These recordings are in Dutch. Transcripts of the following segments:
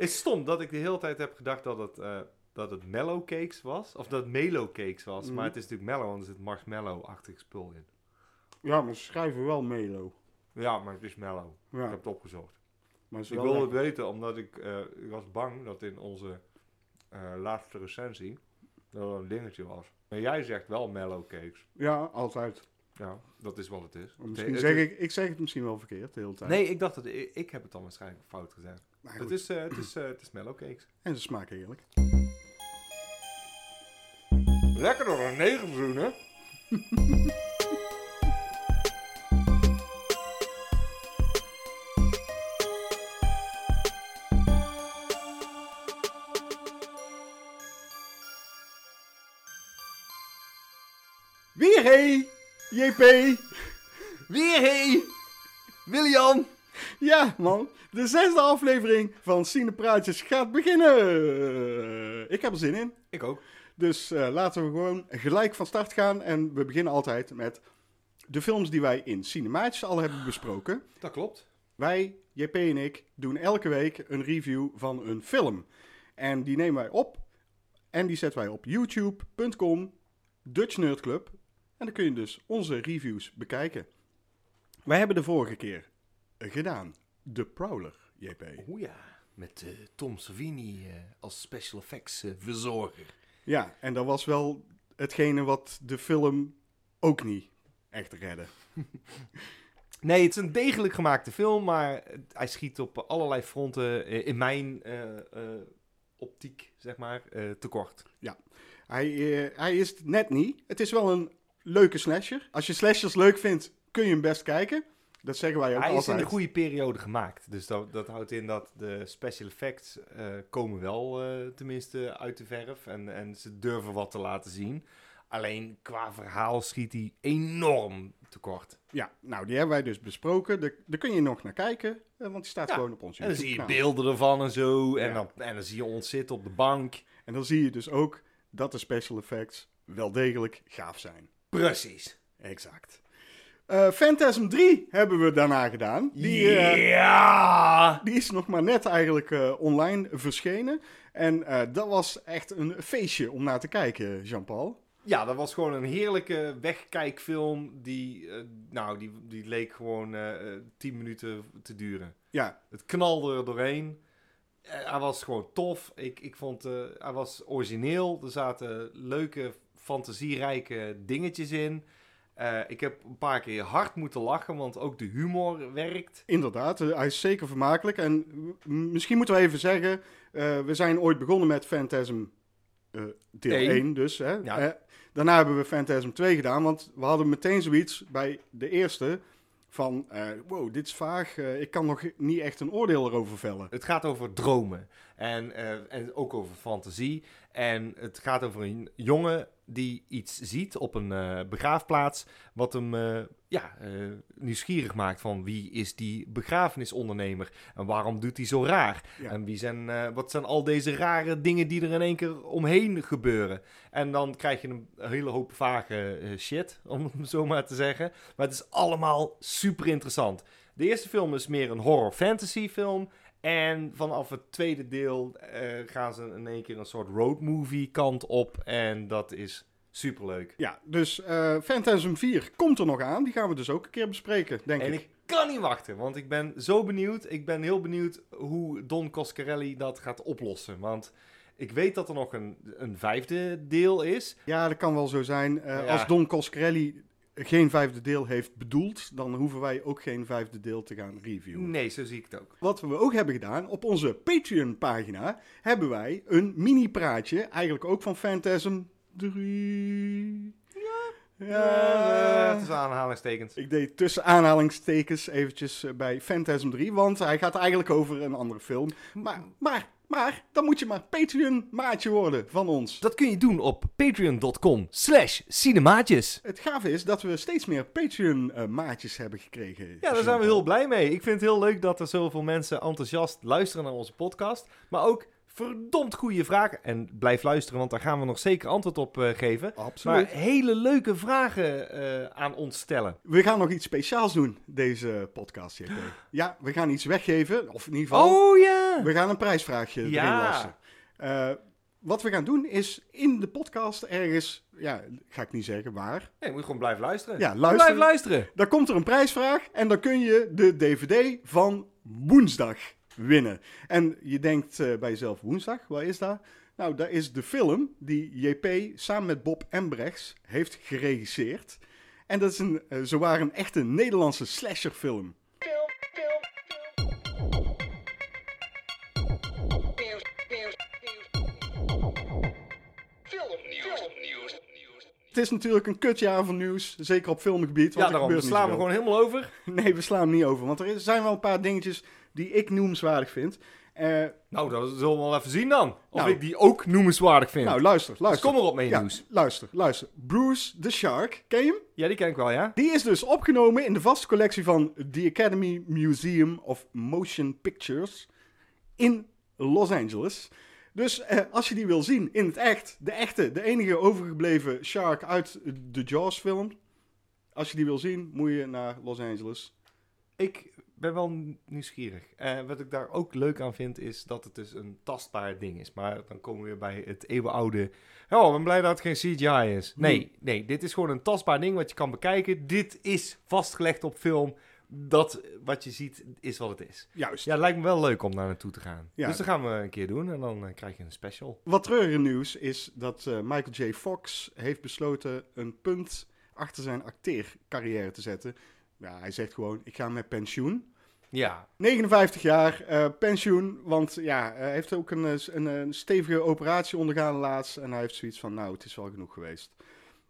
is stom dat ik de hele tijd heb gedacht dat het, eh, dat het mellow cakes was. Of dat het melo cakes was. Mhm. Maar het is natuurlijk mellow, want er zit marshmallow-achtig spul in. Ja, maar ze schrijven wel Melo. Ja, maar het is mellow. Ik heb het opgezocht. maar het Ik wilde het weten omdat ik, eh, ik was bang dat in onze eh, laatste recensie dat er een dingetje was. Maar jij zegt wel mellow cakes. Ja, altijd. Ja, dat is wat het is. Misschien Het zeg ik, ik zeg het misschien wel verkeerd de hele tijd. Nee, ik dacht dat ik, ik heb het dan waarschijnlijk fout gezegd. Maar Het is, eh, het is, eh, het is mellow cakes. En ze smaken heerlijk. Lekker door een negen zoenen. Weer hey! JP! Weer hey! William! Ja, man. De zesde aflevering van Cinepraatjes gaat beginnen. Ik heb er zin in. Ik ook. Dus eh, laten we gewoon gelijk van start gaan. En we beginnen altijd met de films die wij in Cinemaatjes al hebben besproken. Dat klopt. Wij, JP en ik, doen elke week een review van een film. En die nemen wij op. En die zetten wij op youtube.com Dutch Nerd Club. En dan kun je dus onze reviews bekijken. Wij hebben de vorige keer gedaan. The Prowler, JP. Oeh ja, met eh, Tom Savini eh, als special effects eh, verzorger. Ja, en dat was wel hetgene wat de film ook niet echt redde. Nee, het is een degelijk gemaakte film, maar hij schiet op allerlei fronten in mijn optiek, zeg maar, tekort. Hij, eh, hij is het net niet. Het is wel een leuke slasher. Als je slashers leuk vindt, kun je hem best kijken. Dat zeggen wij ook Hij is in de goede periode gemaakt, dus dat, dat houdt in dat de special effects eh, komen wel eh, tenminste uit de verf en, en ze durven wat te laten zien. Alleen qua verhaal schiet hij enorm tekort. Ja, nou die hebben wij dus besproken. Daar, daar kun je nog naar kijken, eh, want die staat Ja, gewoon op ons En dan zie je beelden ervan en zo. En, Ja. dan, en dan zie je ons zitten op de bank. En dan zie je dus ook dat de special effects wel degelijk gaaf zijn. Precies. Exact. Eh Phantasm 3 hebben we daarna gedaan. Die, eh, ja! die is nog maar net eigenlijk eh, online verschenen. En dat was echt een feestje om naar te kijken, Jean-Paul. Ja, dat was gewoon een heerlijke wegkijkfilm. Die, nou, die, die leek gewoon eh, eh, 10 minuten te duren. Ja, Het knalde er doorheen. Hij was gewoon tof. Ik, ik vond, hij was origineel. Er zaten leuke, fantasierijke dingetjes in. Eh, ik heb een paar keer hard moeten lachen, want ook de humor werkt. inderdaad. eh, hij is zeker vermakelijk. En misschien moeten we even zeggen, eh, we zijn ooit begonnen met Phantasm eh, deel Eén. 1 dus. Hè? Ja. Daarna hebben we Phantasm 2 gedaan, want we hadden meteen zoiets bij de eerste van, wow, dit is vaag. ik kan nog niet echt een oordeel erover vellen. Het gaat over dromen. En, en ook over fantasie. En het gaat over een jongen die iets ziet op een eh, begraafplaats. Wat hem eh, ja, eh, nieuwsgierig maakt van wie is die begrafenisondernemer. En waarom doet hij zo raar. Ja. En wie zijn, wat zijn al deze rare dingen die er in één keer omheen gebeuren. En dan krijg je een hele hoop vage shit, om het zo maar te zeggen. Maar het is allemaal super interessant. De eerste film is meer een horror-fantasy film. En vanaf het tweede deel eh, gaan ze in één keer een soort roadmovie kant op. En dat is superleuk. Ja, dus eh Phantasm 4 komt er nog aan. Die gaan we dus ook een keer bespreken, denk En ik. ik kan niet wachten, want ik ben zo benieuwd. Ik ben heel benieuwd hoe Don Coscarelli dat gaat oplossen. Want ik weet dat er nog een, een vijfde deel is. Ja, dat kan wel zo zijn. Eh, Ja. Als Don Coscarelli geen vijfde deel heeft bedoeld, dan hoeven wij ook geen vijfde deel te gaan reviewen. Nee, zo zie ik het ook. Wat we ook hebben gedaan, op onze Patreon-pagina hebben wij een mini-praatje, eigenlijk ook van Phantasm 3. Ja. Ja, tussen aanhalingstekens. Ik deed tussen aanhalingstekens eventjes eh, bij Phantasm 3, want hij gaat eigenlijk over een andere film. Maar, maar, maar, dan moet je maar Patreon-maatje worden van ons. Dat kun je doen op patreon.com slash cinemaatjes. Het gave is dat we steeds meer Patreon-maatjes hebben gekregen. Ja, daar zijn we heel blij mee. Ik vind het heel leuk dat er zoveel mensen enthousiast luisteren naar onze podcast. Maar ook verdomd goede vragen. En blijf luisteren, want daar gaan we nog zeker antwoord op eh, geven. Absoluut. Maar hele leuke vragen eh, aan ons stellen. We gaan nog iets speciaals doen, deze podcast, JP. Ja, we gaan iets weggeven, of in ieder geval... Oh ja! Ja. We gaan een prijsvraagje erin Ja. lassen. Eh, wat we gaan doen is in de podcast ergens, ja, ga ik niet zeggen waar. Nee, je moet gewoon blijven luisteren. Ja, Blijf luisteren. Dan komt er een prijsvraag en dan kun je de DVD van woensdag winnen. En je denkt eh, bij jezelf, woensdag, waar is dat? Nou, dat is de film die JP samen met Bob Embrechts heeft geregisseerd. En dat is een, eh, zowaar een echte Nederlandse slasherfilm. Is natuurlijk een kutjaar van nieuws, zeker op filmgebied. Want Ja, daarom. We slaan we gewoon helemaal over. Nee, we slaan hem niet over. Want er zijn wel een paar dingetjes die ik noemenswaardig vind. Eh, Nou, dat zullen we wel even zien dan. Of Nou. ik die ook noemenswaardig vind. nou, luister, dus luister. kom erop met je Ja, nieuws. luister, luister. Bruce the Shark, ken je hem? Ja, die ken ik wel, ja? Die is dus opgenomen in de vaste collectie van The Academy Museum of Motion Pictures in Los Angeles. Dus eh, als je die wil zien in het echt, de echte, de enige overgebleven shark uit de Jaws film. Als je die wil zien, moet je naar Los Angeles. Ik ben wel nieuwsgierig. Eh, wat ik daar ook leuk aan vind, is dat het dus een tastbaar ding is. Maar dan komen we weer bij het eeuwenoude... Oh, ik ben blij dat het geen CGI is. Nee, nee, dit is gewoon een tastbaar ding wat je kan bekijken. Dit is vastgelegd op film. Dat wat je ziet, is wat het is. Juist. Ja, het lijkt me wel leuk om daar naartoe te gaan. Ja. Dus dat gaan we een keer doen en dan eh, krijg je een special. Wat treuriger nieuws is dat eh, Michael J. Fox heeft besloten een punt achter zijn acteercarrière te zetten. Ja, hij zegt gewoon, ik ga met pensioen. Ja, 59 jaar, eh, pensioen, want ja, hij heeft ook een, een, een stevige operatie ondergaan laatst. En hij heeft zoiets van, nou, het is wel genoeg geweest.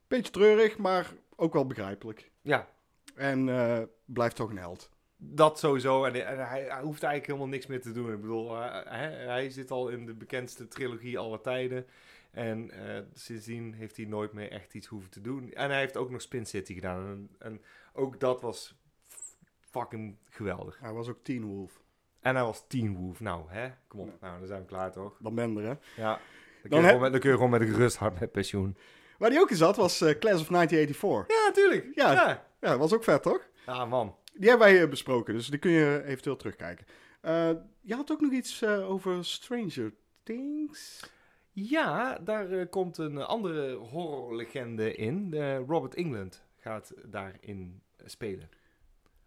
Beetje treurig, maar ook wel begrijpelijk. ja, En eh, blijft toch een held. Dat sowieso. En, en hij, hij hoeft eigenlijk helemaal niks meer te doen. Ik bedoel, hij, hij- zit al in de bekendste trilogie aller tijden. En eh, sindsdien heeft hij nooit meer echt iets hoeven te doen. En hij heeft ook nog Spin City gedaan. En, en ook dat was fucking geweldig. Hij was ook Teen Wolf. En hij was Teen Wolf. Nou, hè? Kom op. Nou, dan zijn we klaar toch? Dan ben je er, hè. Ja. Dan, kun, Dan je gewoon met, dan kun je gewoon met een gerust hart met pensioen. Waar hij ook in zat was eh, Class of 1984. Ja, natuurlijk. Ja. Ja, Ja, dat was ook vet, toch? Ja, man. Die hebben wij eh, besproken, dus die kun je eventueel terugkijken. Eh, je had ook nog iets eh, over Stranger Things. Ja, daar komt een andere horrorlegende in. Robert England gaat daarin spelen.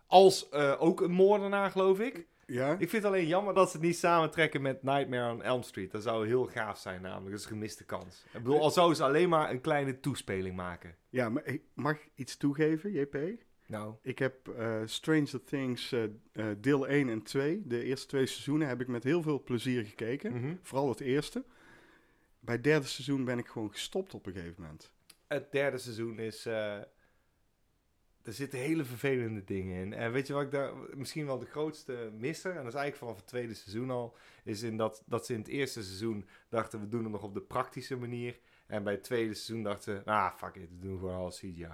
Als ook een moordenaar, geloof ik. Ja? Ik vind het alleen jammer dat ze het niet samentrekken met Nightmare on Elm Street. Dat zou heel gaaf zijn namelijk. Dat is een gemiste kans. Ik bedoel, al zouden ze alleen maar een kleine toespeling maken. Ja, maar ik mag ik iets toegeven, JP? Nou, Ik heb eh, Stranger Things eh, eh, deel 1 en 2, de eerste twee seizoenen, heb ik met heel veel plezier gekeken. mhm. Vooral het eerste. Bij het derde seizoen ben ik gewoon gestopt op een gegeven moment. het derde seizoen is... er zitten hele vervelende dingen in. En weet je wat ik daar misschien wel de grootste misser, en dat is eigenlijk vanaf het tweede seizoen al, is in dat, dat ze in het eerste seizoen dachten we doen het nog op de praktische manier. En bij het tweede seizoen dachten ze, ah fuck it, we doen gewoon al CGI.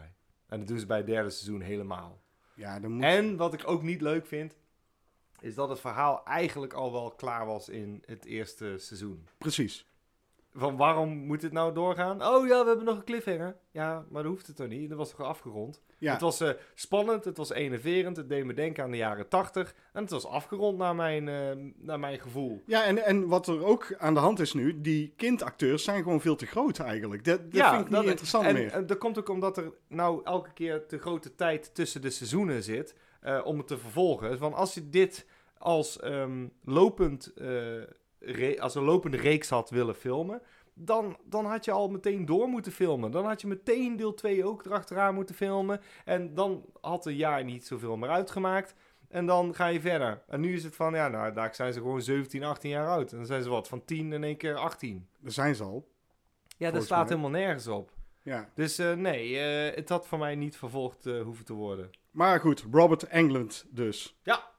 En dat doen ze bij het derde seizoen helemaal. Ja, dan moet... En wat ik ook niet leuk vind, is dat het verhaal eigenlijk al wel klaar was in het eerste seizoen. Precies. Van waarom moet dit nou doorgaan? Oh ja, we hebben nog een cliffhanger. Ja, maar dat hoeft het toch niet? Dat was toch al afgerond? Ja, Het was eh, spannend, het was enerverend, het deed me denken aan de jaren 80. En het was afgerond naar mijn, eh, naar mijn gevoel. ja en, en wat er ook aan de hand is nu, die kindacteurs zijn gewoon veel te groot eigenlijk. Dat, dat vind ik niet interessant en, meer. En dat komt ook omdat er nou elke keer te grote tijd tussen de seizoenen zit eh, om het te vervolgen. Want als je dit als, ehm, lopend, als een lopende reeks had willen filmen, dan, dan had je al meteen door moeten filmen. Dan had je meteen deel 2 ook erachteraan moeten filmen. En dan had een jaar niet zoveel meer uitgemaakt. En dan ga je verder. En nu is het van, ja, nou, daar zijn ze gewoon 17, 18 jaar oud. En dan zijn ze wat, van 10 in één keer 18. Daar zijn ze al. Ja, dat mij. helemaal nergens op. Ja. Dus eh, nee, eh, het had voor mij niet vervolgd eh, hoeven te worden. Maar goed, Robert Englund dus. Ja.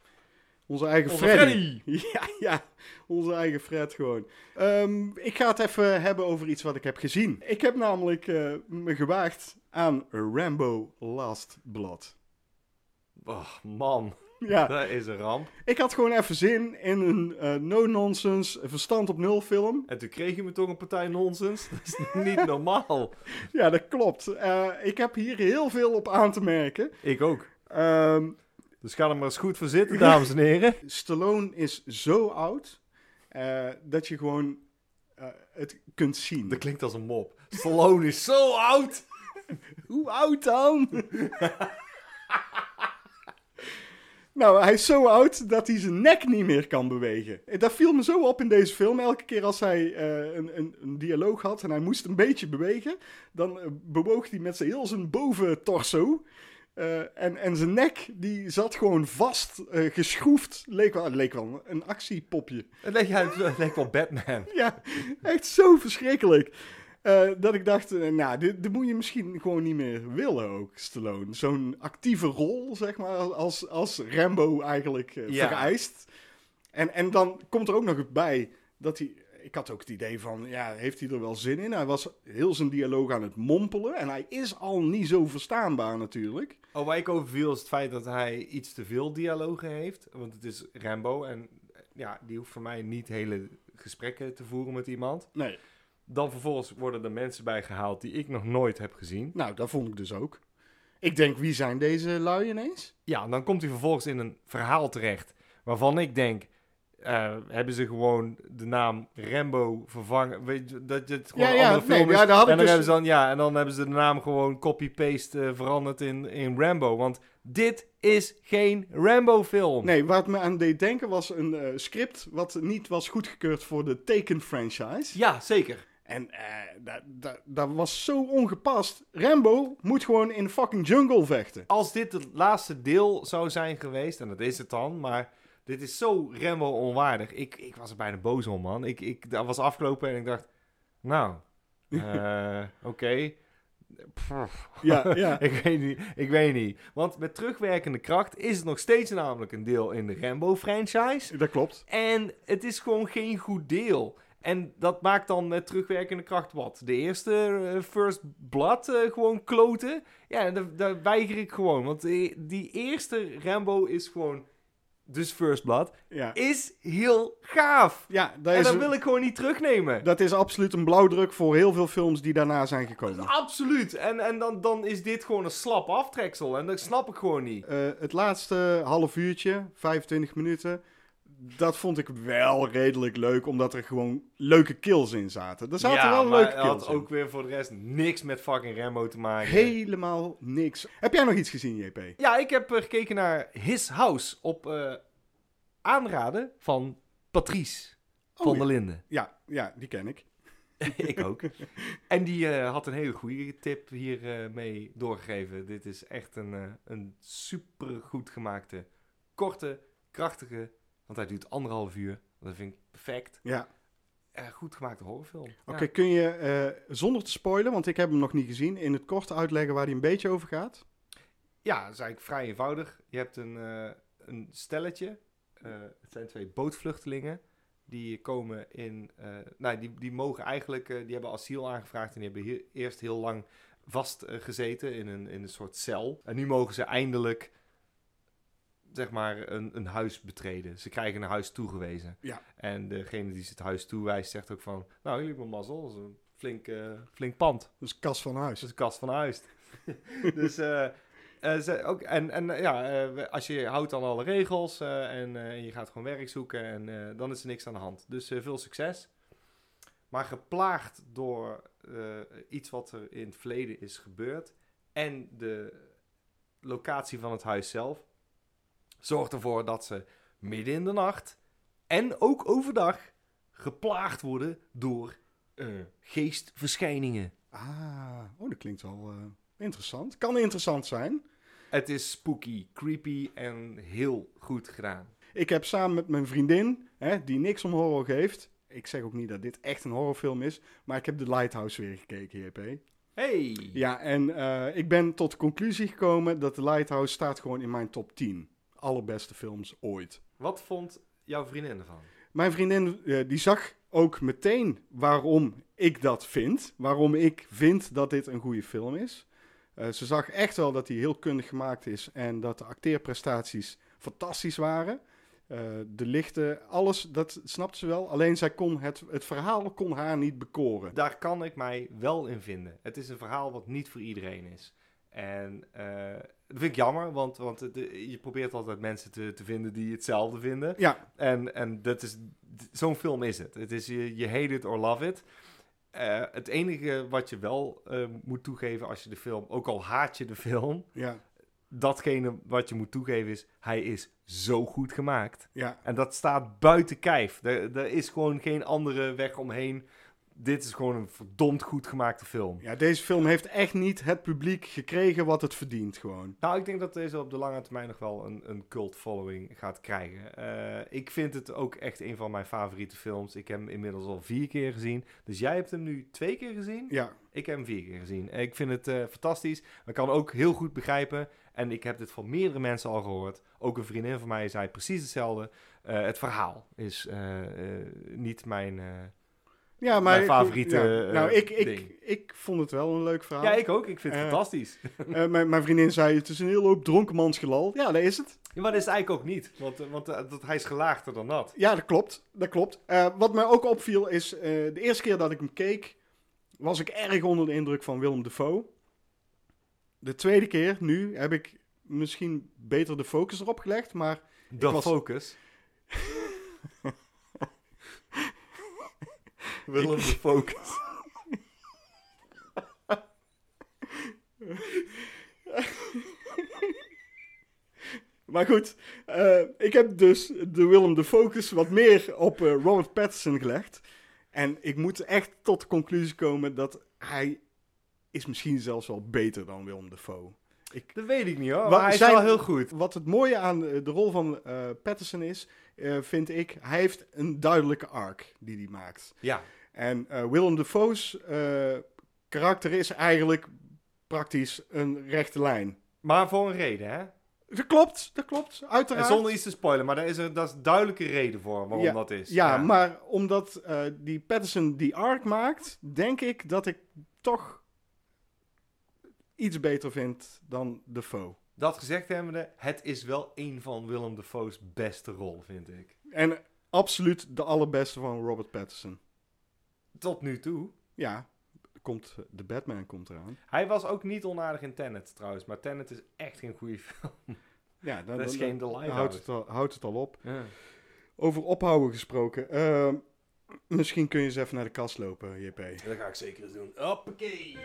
Onze eigen Onze Freddy. Ja, ja, onze eigen Fred gewoon. Ehm, ik ga het even hebben over iets wat ik heb gezien. Ik heb namelijk eh, me gewaagd aan Rambo Last Blood. Oh, man, Ja, dat is een ramp. ik had gewoon even zin in een eh, no-nonsense, verstand op nul film. En toen kreeg je me toch een partij nonsens. Dat is niet normaal. Ja, dat klopt. Eh, ik heb hier heel veel op aan te merken. Ik ook. Ehm, Dus ga er maar eens goed voor zitten, dames en heren. Stallone is zo oud eh, dat je gewoon eh, het kunt zien. Dat klinkt als een mop. Stallone is zo oud! Hoe oud dan? nou, hij is zo oud dat hij zijn nek niet meer kan bewegen. En Dat viel me zo op in deze film. Elke keer als hij eh, een, een, een dialoog had en hij moest een beetje bewegen, dan bewoog hij met zijn heel zijn boventorso. Eh, en, en zijn nek die zat gewoon vast, eh, geschroefd. Leek wel, het leek wel een actiepopje. Het leek, ja, het leek wel Batman. Ja, echt zo verschrikkelijk. Eh, dat ik dacht, nou, dit, dit moet je misschien gewoon niet meer willen ook, Stallone. Zo'n actieve rol, zeg maar, als, als Rambo eigenlijk Ja. vereist. En, en dan komt er ook nog bij dat hij... Ik had ook het idee van, ja, heeft hij er wel zin in? Hij was heel zijn dialoog aan het mompelen. En hij is al niet zo verstaanbaar natuurlijk. Oh, waar ik over viel is het feit dat hij iets te veel dialogen heeft. Want het is Rambo en ja, die hoeft voor mij niet hele gesprekken te voeren met iemand. Nee, Dan vervolgens worden er mensen bij gehaald die ik nog nooit heb gezien. nou, dat vond ik dus ook. Ik denk, wie zijn deze lui ineens? Ja, en dan komt hij vervolgens in een verhaal terecht waarvan ik denk... eh, hebben ze gewoon de naam Rambo vervangen? Weet je, dat het gewoon Ja, een ja, andere nee, film is. ja, en dan dus- hebben ze dan, ja, en dan hebben ze de naam gewoon copy-paste eh, veranderd in, in Rambo. Want dit is geen Rambo-film. Nee, waar het me aan deed denken was een eh, script wat niet was goedgekeurd voor de Taken franchise. Ja, zeker. En dat, dat, dat was zo ongepast. Rambo moet gewoon in de fucking jungle vechten. Als dit het laatste deel zou zijn geweest, en dat is het dan, maar dit is zo Rambo onwaardig. Ik, ik was er bijna boos om, man. Ik, ik, dat was afgelopen en ik dacht, nou, eh, oké. Ja, ja. ik, weet niet, ik weet niet. Want met terugwerkende kracht is het nog steeds namelijk een deel in de Rambo-franchise. Dat klopt. En het is gewoon geen goed deel. En dat maakt dan met terugwerkende kracht wat? De eerste eh, First Blood eh, gewoon kloten? Ja, daar, daar weiger ik gewoon. Want die, die eerste Rambo is gewoon... Dus First Blood Ja, is heel gaaf. ja dat, En dat wil ik gewoon niet terugnemen. dat is absoluut een blauwdruk voor heel veel films die daarna zijn gekomen. Absoluut. En, en dan, dan is dit gewoon een slap aftreksel. En dat snap ik gewoon niet. Eh, het laatste half uurtje, 25 minuten, dat vond ik wel redelijk leuk, omdat er gewoon leuke kills in zaten. Er zaten ja, wel leuke het kills had in. ook weer voor de rest niks met fucking Rambo te maken. Helemaal niks. Heb jij nog iets gezien, JP? Ja, ik heb eh, gekeken naar His House op eh, aanraden van Patrice Oh, van ja. der Linden. Ja, ja, die ken ik. ik ook. En die eh, had een hele goede tip hier eh, mee doorgegeven. Dit is echt een, een super goed gemaakte, korte, krachtige, want hij duurt anderhalf uur. Dat vind ik perfect. Ja. Eh, goed gemaakte horrorfilm. Oké, Ja. kun je eh, zonder te spoilen, want ik heb hem nog niet gezien, in het kort uitleggen waar hij een beetje over gaat? Ja, dat is eigenlijk vrij eenvoudig. Je hebt een, eh, een stelletje. Het zijn twee bootvluchtelingen. Die komen in. nou, die, die mogen eigenlijk. die hebben asiel aangevraagd. En die hebben he- eerst heel lang vastgezeten gezeten in, een, in een soort cel. En nu mogen ze eindelijk. Zeg maar een, een huis betreden. Ze krijgen een huis toegewezen. Ja. En degene die ze het huis toewijst, zegt ook van. Nou, jullie hebben mazzel. Dat is een flink, eh, flink pand. Dus kas van huis. Een kast van huis. dus, eh, eh, ze, ook, en, en ja, als je houdt aan alle regels en eh, je gaat gewoon werk zoeken en dan is er niks aan de hand. Dus veel succes. Maar geplaagd door iets wat er in het verleden is gebeurd en de locatie van het huis zelf, zorgt ervoor dat ze midden in de nacht en ook overdag geplaagd worden door eh, geestverschijningen. Ah, oh, dat klinkt wel eh, interessant. Kan interessant zijn. Het is spooky, creepy en heel goed gedaan. Ik heb samen met mijn vriendin, hè, die niks om horror geeft. Ik zeg ook niet dat dit echt een horrorfilm is, maar ik heb The Lighthouse weer gekeken, JP. Hey! Ja, en eh, ik ben tot de conclusie gekomen dat The Lighthouse staat gewoon in mijn top 10. Allerbeste films ooit. Wat vond jouw vriendin ervan? Mijn vriendin eh, die zag ook meteen waarom ik dat vind. Waarom ik vind dat dit een goede film is. Eh, ze zag echt wel dat hij heel kundig gemaakt is en dat de acteerprestaties fantastisch waren. Eh, de lichten, alles, dat snapte ze wel. Alleen zij kon het, het verhaal kon haar niet bekoren. Daar kan ik mij wel in vinden. Het is een verhaal wat niet voor iedereen is. En eh, dat vind ik jammer, want, want het- je probeert altijd mensen te, te vinden die hetzelfde vinden. Ja, En, en dat is zo'n film is het. Het is je, je hate it or love it. Eh, het enige wat je wel eh, moet toegeven als je de film, ook al haat je de film, Ja, datgene wat je moet toegeven is, hij is zo goed gemaakt. ja. En dat staat buiten kijf. Er, er is gewoon geen andere weg omheen. Dit is gewoon een verdomd goed gemaakte film. ja, deze film heeft echt niet het publiek gekregen wat het verdient gewoon. Nou, ik denk dat deze op de lange termijn nog wel een, een cult following gaat krijgen. Eh, ik vind het ook echt een van mijn favoriete films. Ik heb hem inmiddels al vier keer gezien. Dus jij hebt hem nu twee keer gezien? Ja, Ik heb hem vier keer gezien. Ik vind het eh, fantastisch. Ik kan ook heel goed begrijpen. En ik heb dit van meerdere mensen al gehoord. Ook een vriendin van mij zei precies hetzelfde. Eh, het verhaal is niet mijn... ja maar Mijn favoriete, ja. eh, nou, ik, ik, ik vond het wel een leuk verhaal. Ja, ik ook. Ik vind het Eh, fantastisch. Eh, mijn, mijn vriendin zei: Het is een heel hoop dronkenmansgelal. Ja, dat is het. Ja, maar dat is het eigenlijk ook niet. Want, want dat, hij is gelaagder dan dat. Ja, dat klopt. Dat klopt. Wat mij ook opviel is: de eerste keer dat ik hem keek, was ik erg onder de indruk van Willem Dafoe. De tweede keer, nu, heb ik misschien beter de focus erop gelegd. Maar De was- focus. Willem de focus. Maar goed, eh, ik heb dus de Willem de Focus wat meer op eh, Robert Pattinson gelegd. En ik moet echt tot de conclusie komen dat hij is misschien zelfs wel beter dan Willem Dafoe. Ik, Dat weet ik niet hoor. Maar hij is wel heel goed. wat het mooie aan eh, de rol van eh Pattinson is, vind ik, hij heeft een duidelijke arc die hij maakt. Ja. En eh, Willem Dafoe's eh, karakter is eigenlijk praktisch een rechte lijn. Maar voor een reden, hè? Dat klopt, dat klopt, En uiteraard. zonder iets te spoilen, maar daar is, er, dat is duidelijke reden voor waarom Ja, dat is. Ja, maar omdat eh, die Patterson die arc maakt, denk ik dat ik toch iets beter vind dan Defoe. Dat gezegd hebbende, het is wel een van Willem Dafoe's beste rol, vind ik. En absoluut de allerbeste van Robert Pattinson. Tot nu toe. Ja, komt, de Batman komt eraan. Hij was ook niet onaardig in Tenet trouwens, maar Tenet is echt geen goede film. Ja, dan, Dat is dan- geen The dan Lighthouse. houdt, het al, houdt het al op. Ja. Over ophouden gesproken. ehm, misschien kun je eens even naar de kast lopen, JP. Dat ga ik zeker eens doen. Hoppakee.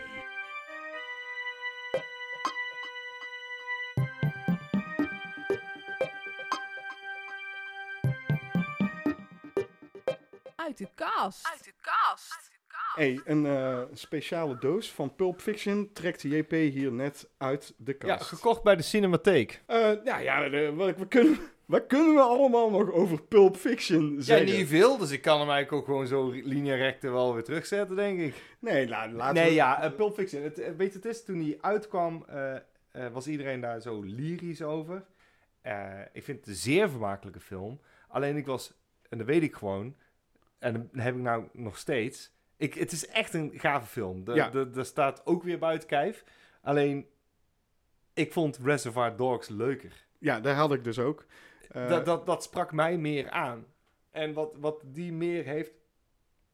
Uit de kast. Uit de kast. hey, een eh, speciale doos van Pulp Fiction trekt JP hier net uit de Ja, kast. gekocht bij de Cinematheek. Eh, ja, ja de- wat, wat kunnen, wat kunnen we allemaal nog over Pulp Fiction Ja, zeggen? niet veel, dus ik kan hem eigenlijk ook gewoon zo linearecte wel weer terugzetten, denk ik. Nee, la, laten nee, we... ja, eh, Pulp Fiction. Het, weet je, het is toen hij uitkwam, eh, eh, was iedereen daar zo lyrisch over. Eh, ik vind het een zeer vermakelijke film. Alleen ik was, en dat weet ik gewoon, en dat heb ik nou nog steeds. Ik, het is echt een gave film. De, Ja. de, de staat ook weer buiten kijf. Alleen, ik vond Reservoir Dogs leuker. Ja, daar had ik dus ook. Eh, dat, dat, dat sprak mij meer aan. En wat, wat die meer heeft,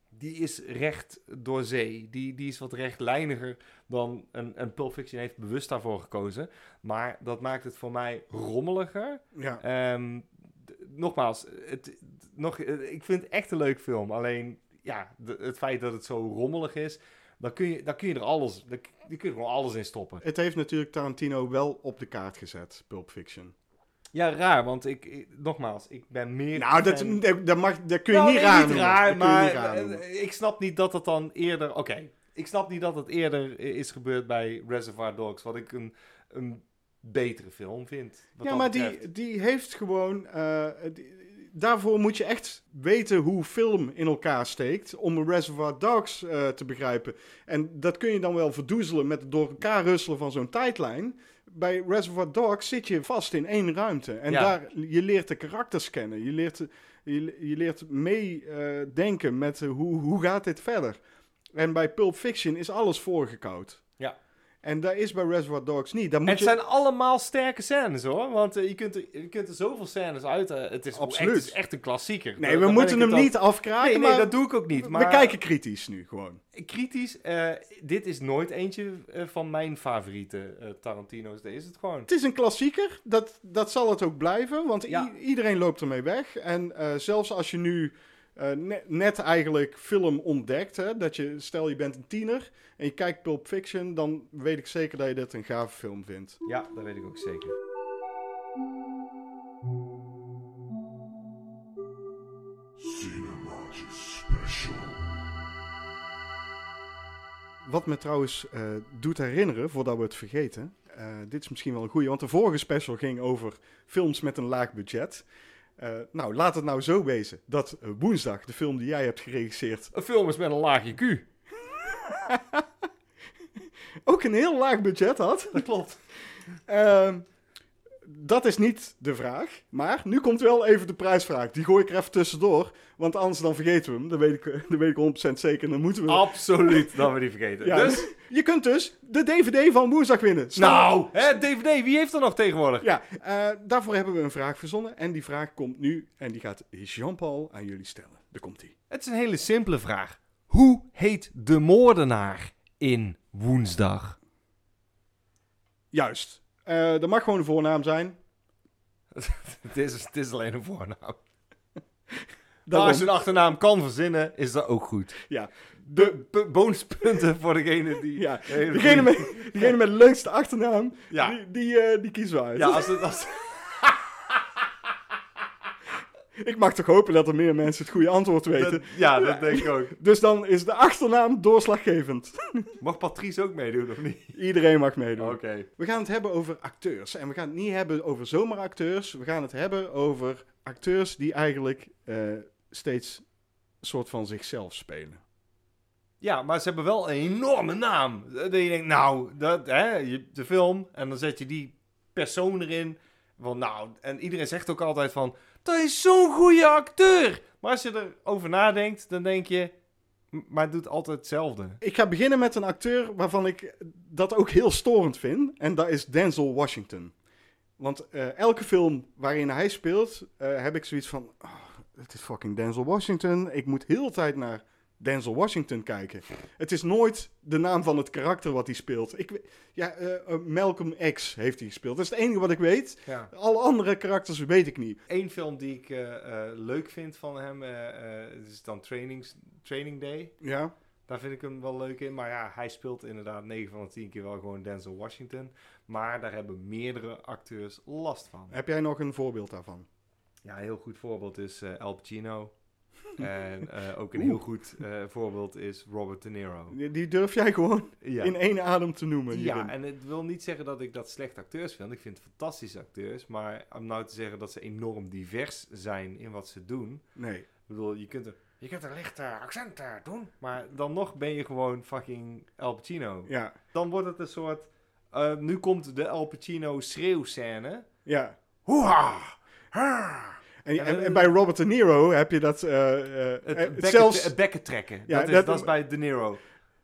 die is recht door zee. Die, die is wat rechtlijniger dan een, een Pulp Fiction heeft bewust daarvoor gekozen. Maar dat maakt het voor mij rommeliger. ja. Ehm, nogmaals, het, nog, eh, ik vind het echt een leuk film. Alleen, ja, de- het feit dat het zo rommelig is, dan kun je, dan kun je er alles, dan, kun je gewoon alles in stoppen. Het heeft natuurlijk Tarantino wel op de kaart gezet, Pulp Fiction. Ja, raar, want ik, ik- nogmaals, ik ben meer... Nou, dat, fan- dat, dat mag, dat kun je Nou, niet raar niet raar, Dat maar niet raar eh, noemen. ik snap niet dat het dan eerder... Oké, ik snap niet dat het eerder is gebeurd bij Reservoir Dogs, wat ik een, een betere film vind. Ja, dat maar betreft. die, die heeft gewoon... eh, die- daarvoor moet je echt weten hoe film in elkaar steekt... om Reservoir Dogs eh, te begrijpen. En dat kun je dan wel verdoezelen met het door elkaar russelen van zo'n tijdlijn... Bij Reservoir Dogs zit je vast in één ruimte. En Ja. daar, je leert de karakters kennen. Je leert, je, je leert meedenken met eh, hoe, hoe gaat dit verder. En bij Pulp Fiction is alles voorgekoud. Ja. En dat is bij Reservoir Dogs niet. Daar moet het je... zijn allemaal sterke scènes hoor. Want eh, je, kunt er, je kunt er zoveel scènes uit. eh, het, is Absoluut. Echt, het is echt een klassieker. Nee, we moeten hem niet afkraken, Nee, nee, maar dat doe ik ook niet. Maar we kijken kritisch nu gewoon. kritisch. eh, dit is nooit eentje van mijn favoriete Tarantino's. Deze is het gewoon. Het is een klassieker, dat, dat zal het ook blijven, want Ja. iedereen loopt ermee weg. En zelfs als je nu eh, net, net eigenlijk film ontdekt. Hè? Dat je, stel je bent een tiener en je kijkt Pulp Fiction, dan weet ik zeker dat je dit een gave film vindt. Ja, dat weet ik ook zeker. Wat me trouwens eh, doet herinneren, voordat we het vergeten. eh, dit is misschien wel een goeie, want de vorige special ging over films met een laag budget. Eh, nou, laat het nou zo wezen dat eh, woensdag, de film die jij hebt geregisseerd, Een film is met een laagje Q. ook een heel laag budget had. Dat klopt. Ehm, dat is niet de vraag. Maar nu komt wel even de prijsvraag. Die gooi ik er even tussendoor. Want anders dan vergeten we hem. Dat weet ik, dat weet ik 100% zeker. Dan moeten we... Absoluut, dat we die vergeten. Ja, dus, Je kunt dus de DVD van woensdag winnen. Stel- nou, hè, DVD, wie heeft er nog tegenwoordig? Ja, eh, daarvoor hebben we een vraag verzonnen. En die vraag komt nu. En die gaat Jean-Paul aan jullie stellen. Daar komt hij. Het is een hele simpele vraag. Hoe heet de moordenaar in Woensdag? Juist. Eh dat mag gewoon een voornaam zijn. Het is, het is alleen een voornaam. Daarom. als je een achternaam kan verzinnen, is dat ook goed. Ja. De bonuspunten voor degene die... Ja, degene met, degene met de leukste achternaam, Ja. die, die, eh, die kiezen we uit. Ja, als het... Als... Ik mag toch hopen dat er meer mensen het goede antwoord weten. dat- ja, dat denk ik ook. Dus dan is de achternaam doorslaggevend. Mag Patrice ook meedoen, of niet? Iedereen mag meedoen. Oké. We gaan het hebben over acteurs. En we gaan het niet hebben over zomaar acteurs. We gaan het hebben over acteurs die eigenlijk eh, steeds een soort van zichzelf spelen. Ja, maar ze hebben wel een enorme naam. Dat je denkt, nou, dat, hè, je, de film, en dan zet je die persoon erin. Van, nou, en iedereen zegt ook altijd van, dat is zo'n goede acteur. Maar als je erover nadenkt, dan denk je, "M- maar het doet altijd hetzelfde. Ik ga beginnen met een acteur waarvan ik dat ook heel storend vind. En dat is Denzel Washington. Want eh, elke film waarin hij speelt, eh, heb ik zoiets van... Oh, het is fucking Denzel Washington. Ik moet heel de tijd naar Denzel Washington kijken. Het is nooit de naam van het karakter wat hij speelt. Ik, ja, eh, eh, Malcolm X heeft hij gespeeld. Dat is het enige wat ik weet. Ja. Alle andere karakters weet ik niet. Eén film die ik eh, leuk vind van hem, is dan Trainings, Training Day. Ja, Daar vind ik hem wel leuk in. Maar ja, hij speelt inderdaad 9 van de 10 keer wel gewoon Denzel Washington. Maar daar hebben meerdere acteurs last van. heb jij nog een voorbeeld daarvan? Ja, een heel goed voorbeeld is Al Pacino. en eh, ook een heel goed eh, voorbeeld is Robert De Niro. Die, die durf jij gewoon Ja. in één adem te noemen. ja, hierin. en het wil niet zeggen dat ik dat slechte acteurs vind. Ik vind het fantastische acteurs. Maar om nou te zeggen dat ze enorm divers zijn in wat ze doen. Nee. Ik bedoel, je kunt er, je kunt er lichte accenten doen. Maar dan nog ben je gewoon fucking Al Pacino. Ja, Dan wordt het een soort... eh, nu komt de Al Pacino schreeuwscène. ja. Hoeha! En, en, eh, en bij Robert De Niro heb je dat eh, eh, Het, bekken, zelfs... het bekken trekken. Ja, dat, is, dat- dat is bij De Niro.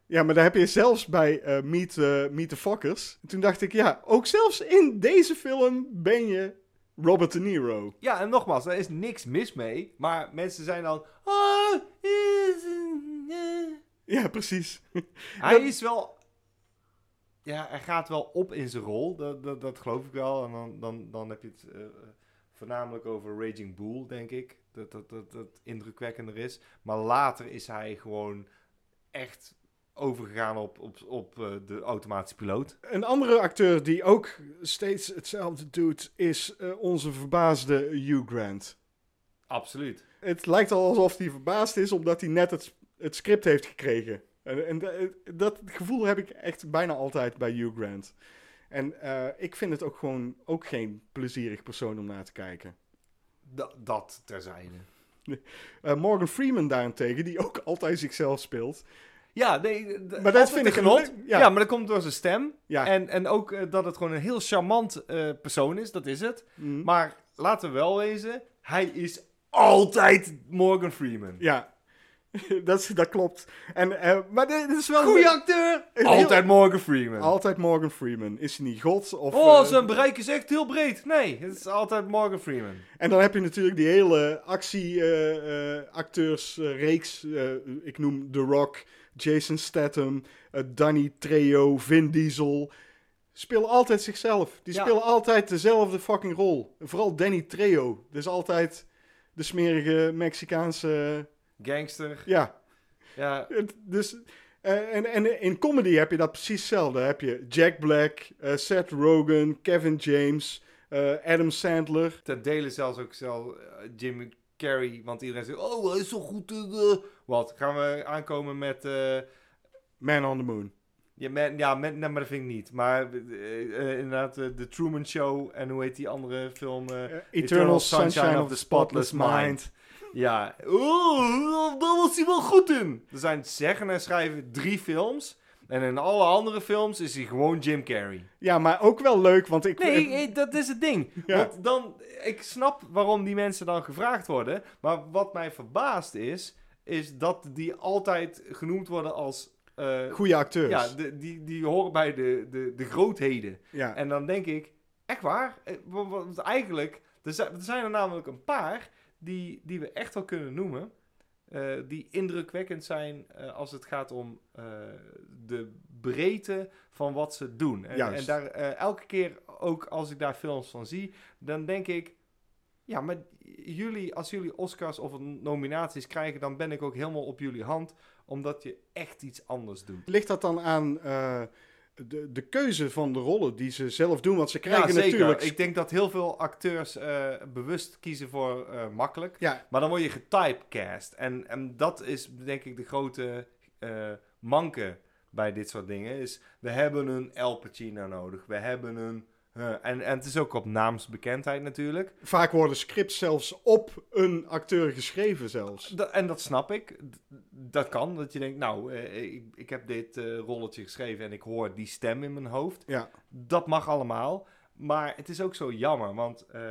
Ja, maar daar heb je zelfs bij Meet, Meet the Fockers. Toen dacht ik, ja, ook zelfs in deze film ben je Robert De Niro. Ja, en nogmaals, daar is niks mis mee. Maar mensen zijn dan... "Ah, is een, eh." Ja, precies. Hij is wel... Ja, hij gaat wel op in zijn rol. Dat, dat, dat geloof ik wel. En dan, dan, dan heb je het voornamelijk over Raging Bull, denk ik. Dat dat, dat dat indrukwekkender is. Maar later is hij gewoon echt overgegaan op, op, op eh, de automatische piloot. Een andere acteur die ook steeds hetzelfde doet, is eh, onze verbaasde Hugh Grant. Absoluut. Het lijkt al alsof hij verbaasd is omdat hij net het, het script heeft gekregen. En, en da- dat gevoel heb ik echt bijna altijd bij Hugh Grant. En eh, ik vind het ook gewoon ook geen plezierig persoon om naar te kijken. Da- dat terzijde. Eh, Morgan Freeman daarentegen, die ook altijd zichzelf speelt. Ja, nee, d- dat vind ik een genot. ja. ja. maar dat komt door zijn stem. Ja, En, en ook eh, dat het gewoon een heel charmant persoon is, dat is het. mm, Maar laten we wel wezen, hij is altijd Morgan Freeman. ja. dat, is- dat klopt. En, eh, maar dit is wel... Goeie acteur! Heel- Altijd Morgan Freeman. Altijd Morgan Freeman. Is hij niet God? Of, oh, eh, zijn bereik is echt heel breed. Nee, het is altijd Morgan Freeman. En dan heb je natuurlijk die hele actie-acteurs-reeks. eh, ik noem The Rock, Jason Statham, Danny Trejo, Vin Diesel. Spelen altijd zichzelf. Die Ja. spelen altijd dezelfde fucking rol. Vooral Danny Trejo. Dat is altijd de smerige Mexicaanse gangster. Ja, Ja, het- dus... eh, en, en in comedy heb je dat precies hetzelfde. Heb je Jack Black, eh, Seth Rogen, Kevin James, eh, Adam Sandler. ten dele zelfs ook zelf Jim Carrey. Want iedereen zegt, oh, hij is zo goed in... eh." Wat, gaan we aankomen met... Man on the Moon. ja, met, ja nee, maar dat vind ik niet. Maar inderdaad, The Truman Show en hoe heet die andere film? Eh, Eternal, Sunshine, of the Spotless Mind. Ja, oh, daar was hij wel goed in. Er zijn zeggen en schrijven drie films. En in alle andere films is hij gewoon Jim Carrey. Ja, maar ook wel leuk, want ik... Nee, dat is het ding. Ja. Want dan, ik snap waarom die mensen dan gevraagd worden. Maar wat mij verbaast is, is dat die altijd genoemd worden als... eh, Goede acteurs. ja, de, die, die horen bij de, de, de grootheden. ja. En dan denk ik, echt waar? Eh, wa- wa- Want eigenlijk, er zijn er namelijk een paar die, die we echt wel kunnen noemen. eh, die indrukwekkend zijn eh, als het gaat om eh, de breedte van wat ze doen. En, en daar elke keer ook als ik daar films van zie, dan denk ik, ja, maar jullie, als jullie Oscars of nominaties krijgen, dan ben ik ook helemaal op jullie hand, omdat je echt iets anders doet. Ligt dat dan aan de, de keuze van de rollen die ze zelf doen? Want ze krijgen ja, zeker. natuurlijk... Ik denk dat heel veel acteurs eh, bewust kiezen voor eh, makkelijk. Ja, Maar dan word je getypecast. En, en dat is denk ik de grote eh manke bij dit soort dingen. Is we hebben een El Pacino nodig. We hebben een... eh, en, en het is ook op naamsbekendheid natuurlijk. vaak worden scripts zelfs op een acteur geschreven zelfs. En dat snap ik. D- dat kan. Dat je denkt, nou, eh, ik, ik heb dit eh, rolletje geschreven en ik hoor die stem in mijn hoofd. Ja, Dat mag allemaal. Maar het is ook zo jammer. Want eh,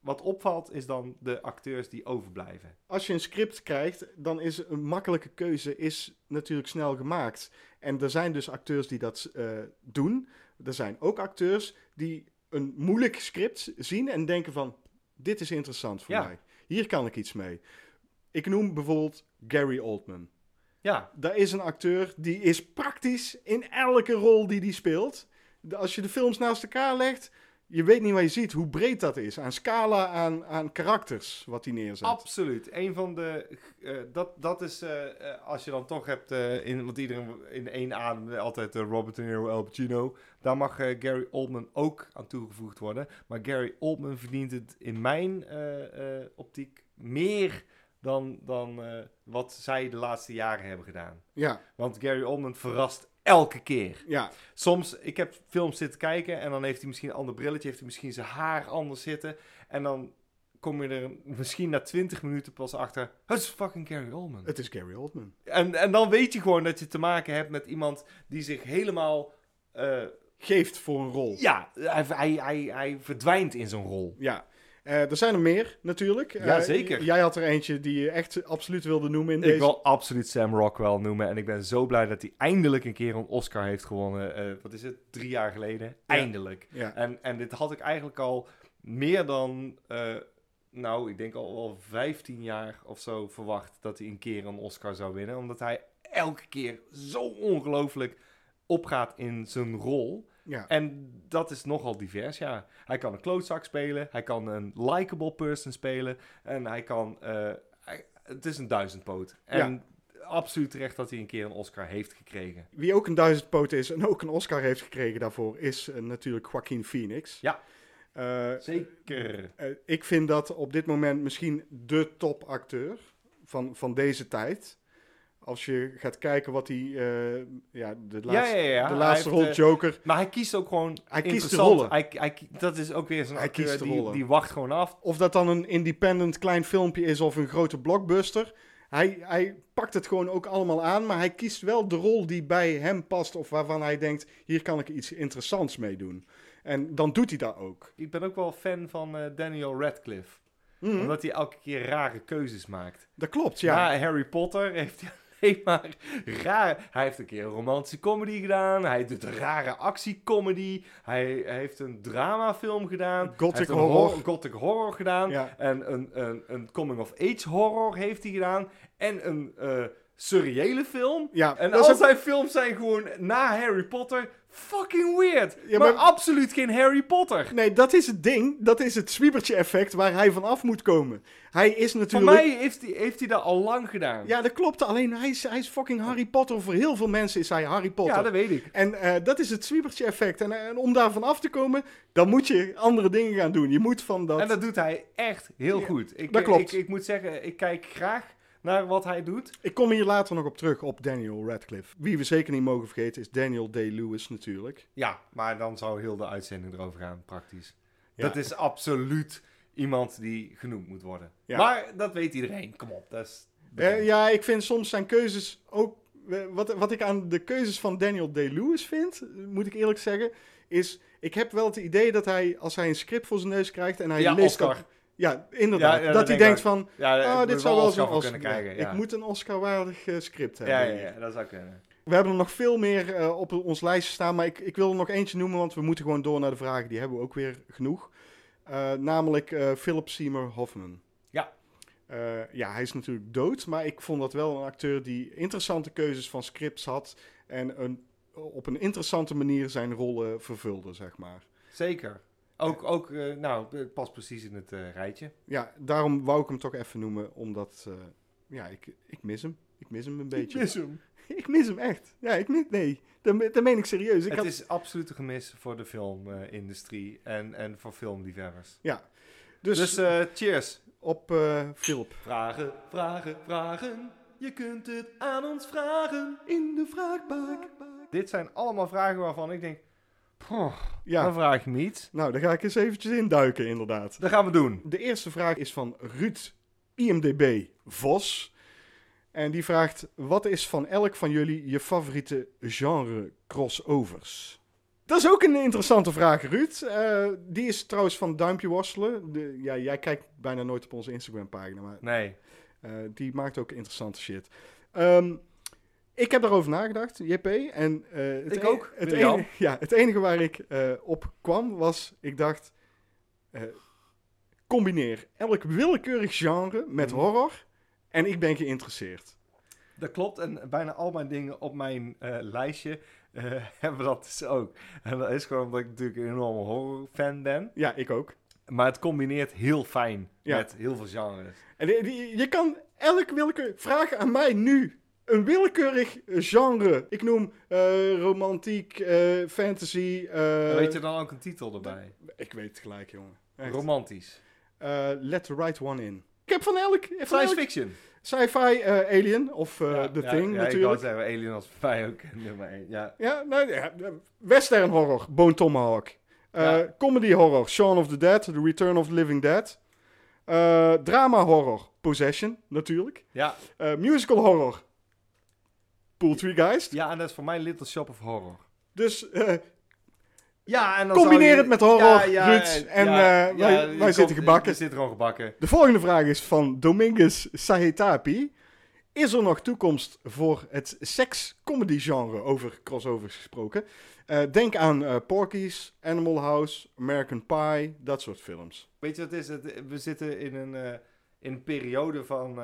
wat opvalt is dan de acteurs die overblijven. als je een script krijgt, dan is een makkelijke keuze is natuurlijk snel gemaakt. En er zijn dus acteurs die dat eh, doen. Er zijn ook acteurs die een moeilijk script zien en denken van, dit is interessant voor Ja. mij. Hier kan ik iets mee. Ik noem bijvoorbeeld Gary Oldman. Ja, Daar is een acteur die is praktisch in elke rol die hij speelt. Als je de films naast elkaar legt, je weet niet wat je ziet, hoe breed dat is. Aan scala, aan, aan karakters wat hij neerzet. Absoluut. Een van de. eh, dat, dat is. eh, eh, als je dan toch hebt. eh, in, want iedereen in één adem. altijd Robert De Niro, Al Pacino. Daar mag Gary Oldman ook aan toegevoegd worden. Maar Gary Oldman verdient het in mijn optiek. meer dan, dan wat zij de laatste jaren hebben gedaan. Ja, Want Gary Oldman verrast elke keer. ja. Soms, ik heb films zitten kijken en dan heeft hij misschien een ander brilletje, heeft hij misschien zijn haar anders zitten. En dan kom je er misschien na 20 minuten pas achter, het is fucking Gary Oldman. Het is Gary Oldman. En, en dan weet je gewoon dat je te maken hebt met iemand die zich helemaal, eh, Geeft voor een rol. ja, hij, hij, hij, hij verdwijnt in zo'n rol. Ja. Eh, er zijn er meer, natuurlijk. Ja, Eh, zeker. Jij had er eentje die je echt absoluut wilde noemen in Ik deze. wil absoluut Sam Rockwell noemen en ik ben zo blij dat hij eindelijk een keer een Oscar heeft gewonnen. Eh, wat is het? Drie jaar geleden. Eindelijk. Ja. En, en dit had ik eigenlijk al meer dan, nou, ik denk al wel 15 jaar of zo verwacht dat hij een keer een Oscar zou winnen. Omdat hij elke keer zo ongelooflijk opgaat in zijn rol. Ja. En dat is nogal divers, ja. Hij kan een klootzak spelen, hij kan een likable person spelen en hij kan... eh, hij- het is een duizendpoot. En absoluut terecht dat hij een keer een Oscar heeft gekregen. Wie ook een duizendpoot is en ook een Oscar heeft gekregen daarvoor, is eh, natuurlijk Joaquin Phoenix. Ja. Eh, Zeker. ik vind dat op dit moment misschien de topacteur van, van deze tijd. Als je gaat kijken wat hij... eh, ja, de laatste, ja, ja, ja. De laatste rol, eh, Joker. Maar hij kiest ook gewoon Hij kiest de rollen. Hij, hij, dat is ook weer zo'n Hij kiest de die, rollen. die wacht gewoon af. Of dat dan een independent klein filmpje is of een grote blockbuster. Hij, hij pakt het gewoon ook allemaal aan, maar hij kiest wel de rol die bij hem past of waarvan hij denkt, hier kan ik iets interessants mee doen. En dan doet hij dat ook. Ik ben ook wel fan van eh, Daniel Radcliffe. Mhm. Omdat hij elke keer rare keuzes maakt. Dat klopt, ja. Na Harry Potter heeft hij alleen maar raar... Hij heeft een keer een romantische comedy gedaan. Hij doet een rare actiecomedy. Hij heeft een dramafilm gedaan. Gothic horror. Gothic horror gedaan. Ja. En een, een, een coming-of-age horror heeft hij gedaan. En een, eh, surreële film. Ja, En al zijn films zijn gewoon na Harry Potter fucking weird. Ja, maar, maar- absoluut geen Harry Potter. Nee, dat is het ding. Dat is het zwiebertje-effect waar hij van af moet komen. Hij is Voor natuurlijk... mij heeft hij, heeft hij dat al lang gedaan. Ja, dat klopt. Alleen hij is, hij is fucking Harry Potter. Voor heel veel mensen is hij Harry Potter. Ja, dat weet ik. En eh, dat is het zwiebertje-effect. En, eh, en om daarvan af te komen, dan moet je andere dingen gaan doen. Je moet van dat... En dat doet hij echt heel Ja, goed. Ik, dat klopt. Ik, ik moet zeggen, ik kijk graag naar wat hij doet. Ik kom hier later nog op terug op Daniel Radcliffe. Wie we zeker niet mogen vergeten is Daniel Day-Lewis natuurlijk. Ja, maar dan zou heel de uitzending erover gaan, praktisch. Ja. Dat is absoluut iemand die genoemd moet worden. Ja. Maar dat weet iedereen. Kom op, dat is... Eh, ja, ik vind soms zijn keuzes ook... eh, Wat, wat ik aan de keuzes van Daniel Day-Lewis vind, eh, moet ik eerlijk zeggen, is... Ik heb wel het idee dat hij, als hij een script voor zijn neus krijgt en hij Ja, leest... Oscar. dat- ja, inderdaad. Ja, ja, dat hij denk denkt van, Ja, ik dit zou wel voor Oscar kunnen krijgen. Ik moet een Oscar-waardig eh, script hebben. ja, ja, dat zou kunnen. We hebben er nog veel meer eh, op ons lijstje staan, maar ik, ik wil er nog eentje noemen, want we moeten gewoon door naar de vragen. Die hebben we ook weer genoeg. Eh, namelijk Philip Seymour Hoffman. Ja. Ja, hij is natuurlijk dood, maar ik vond dat wel een acteur die interessante keuzes van scripts had en een, op een interessante manier zijn rollen vervulde, zeg maar. Zeker. Ook, ook eh, nou, het past precies in het eh, rijtje. Ja, daarom wou ik hem toch even noemen, omdat, eh, ja, ik, ik mis hem. Ik mis hem een beetje. hem. Ik mis hem echt. Ja, ik mis, nee, dat, me- dat meen ik serieus. Ik het had, is absoluut een gemis voor de filmindustrie en, en voor filmliefhebbers. dus Dus eh, cheers. op eh Philip. Vragen, vragen, vragen. Je kunt het aan ons vragen. In de vraagbak. Dit zijn allemaal vragen waarvan ik denk... "Poh, Dan Ja, vraag je me iets. nou, daar ga ik eens eventjes induiken, inderdaad. Dat gaan we doen. De eerste vraag is van Ruud IMDB Vos. En die vraagt, wat is van elk van jullie je favoriete genre crossovers? Dat is ook een interessante vraag, Ruud. Eh, die is trouwens van Duimpje Worstelen. De, ja, jij kijkt bijna nooit op onze Instagram-pagina, maar Nee. eh, die maakt ook interessante shit. Ehm, ik heb daarover nagedacht, JP. En, eh, het Ik e- ook, Het enige, ja, het enige waar ik eh, op kwam was, ik dacht, eh, combineer elk willekeurig genre met Mhm. horror en ik ben geïnteresseerd. Dat klopt. En bijna al mijn dingen op mijn lijstje hebben dat dus ook. En dat is gewoon omdat ik natuurlijk een enorme horrorfan ben. Ja, ik ook. Maar het combineert heel fijn Ja. met heel veel genres. En die- je kan elk willekeurig... Vraag aan mij nu een willekeurig genre. Ik noem eh, romantiek, eh, fantasy... eh, Weet je dan ook een titel erbij? Ik weet het gelijk, jongen. Echt. Romantisch. Let the right one in. Ik heb van elk... Van Science elk fiction. sci-fi Alien of Ja, The ja, Thing ja, Ik natuurlijk. wou zeggen, Alien als mij ook nummer 1. Ja. Ja, nou, ja, western horror, Bone Tomahawk. Ja. Comedy horror, Shaun of the Dead, The Return of the Living Dead. Drama horror, Possession, natuurlijk. Ja. Musical horror, Poultrygeist. ja, en dat is voor mij Little Shop of Horror. Dus eh, Ja, en dan Combineer je- het met horror, Ruud, en, ja, eh, wij- zitten gebakken. We zitten gewoon gebakken. de volgende vraag is van Dominguez Sahetapi. Is er nog toekomst voor het seks-comedy genre, over crossovers gesproken? Eh, denk aan eh Porky's, Animal House, American Pie, dat soort films. Weet je wat het is? Het, we zitten in een, in een periode van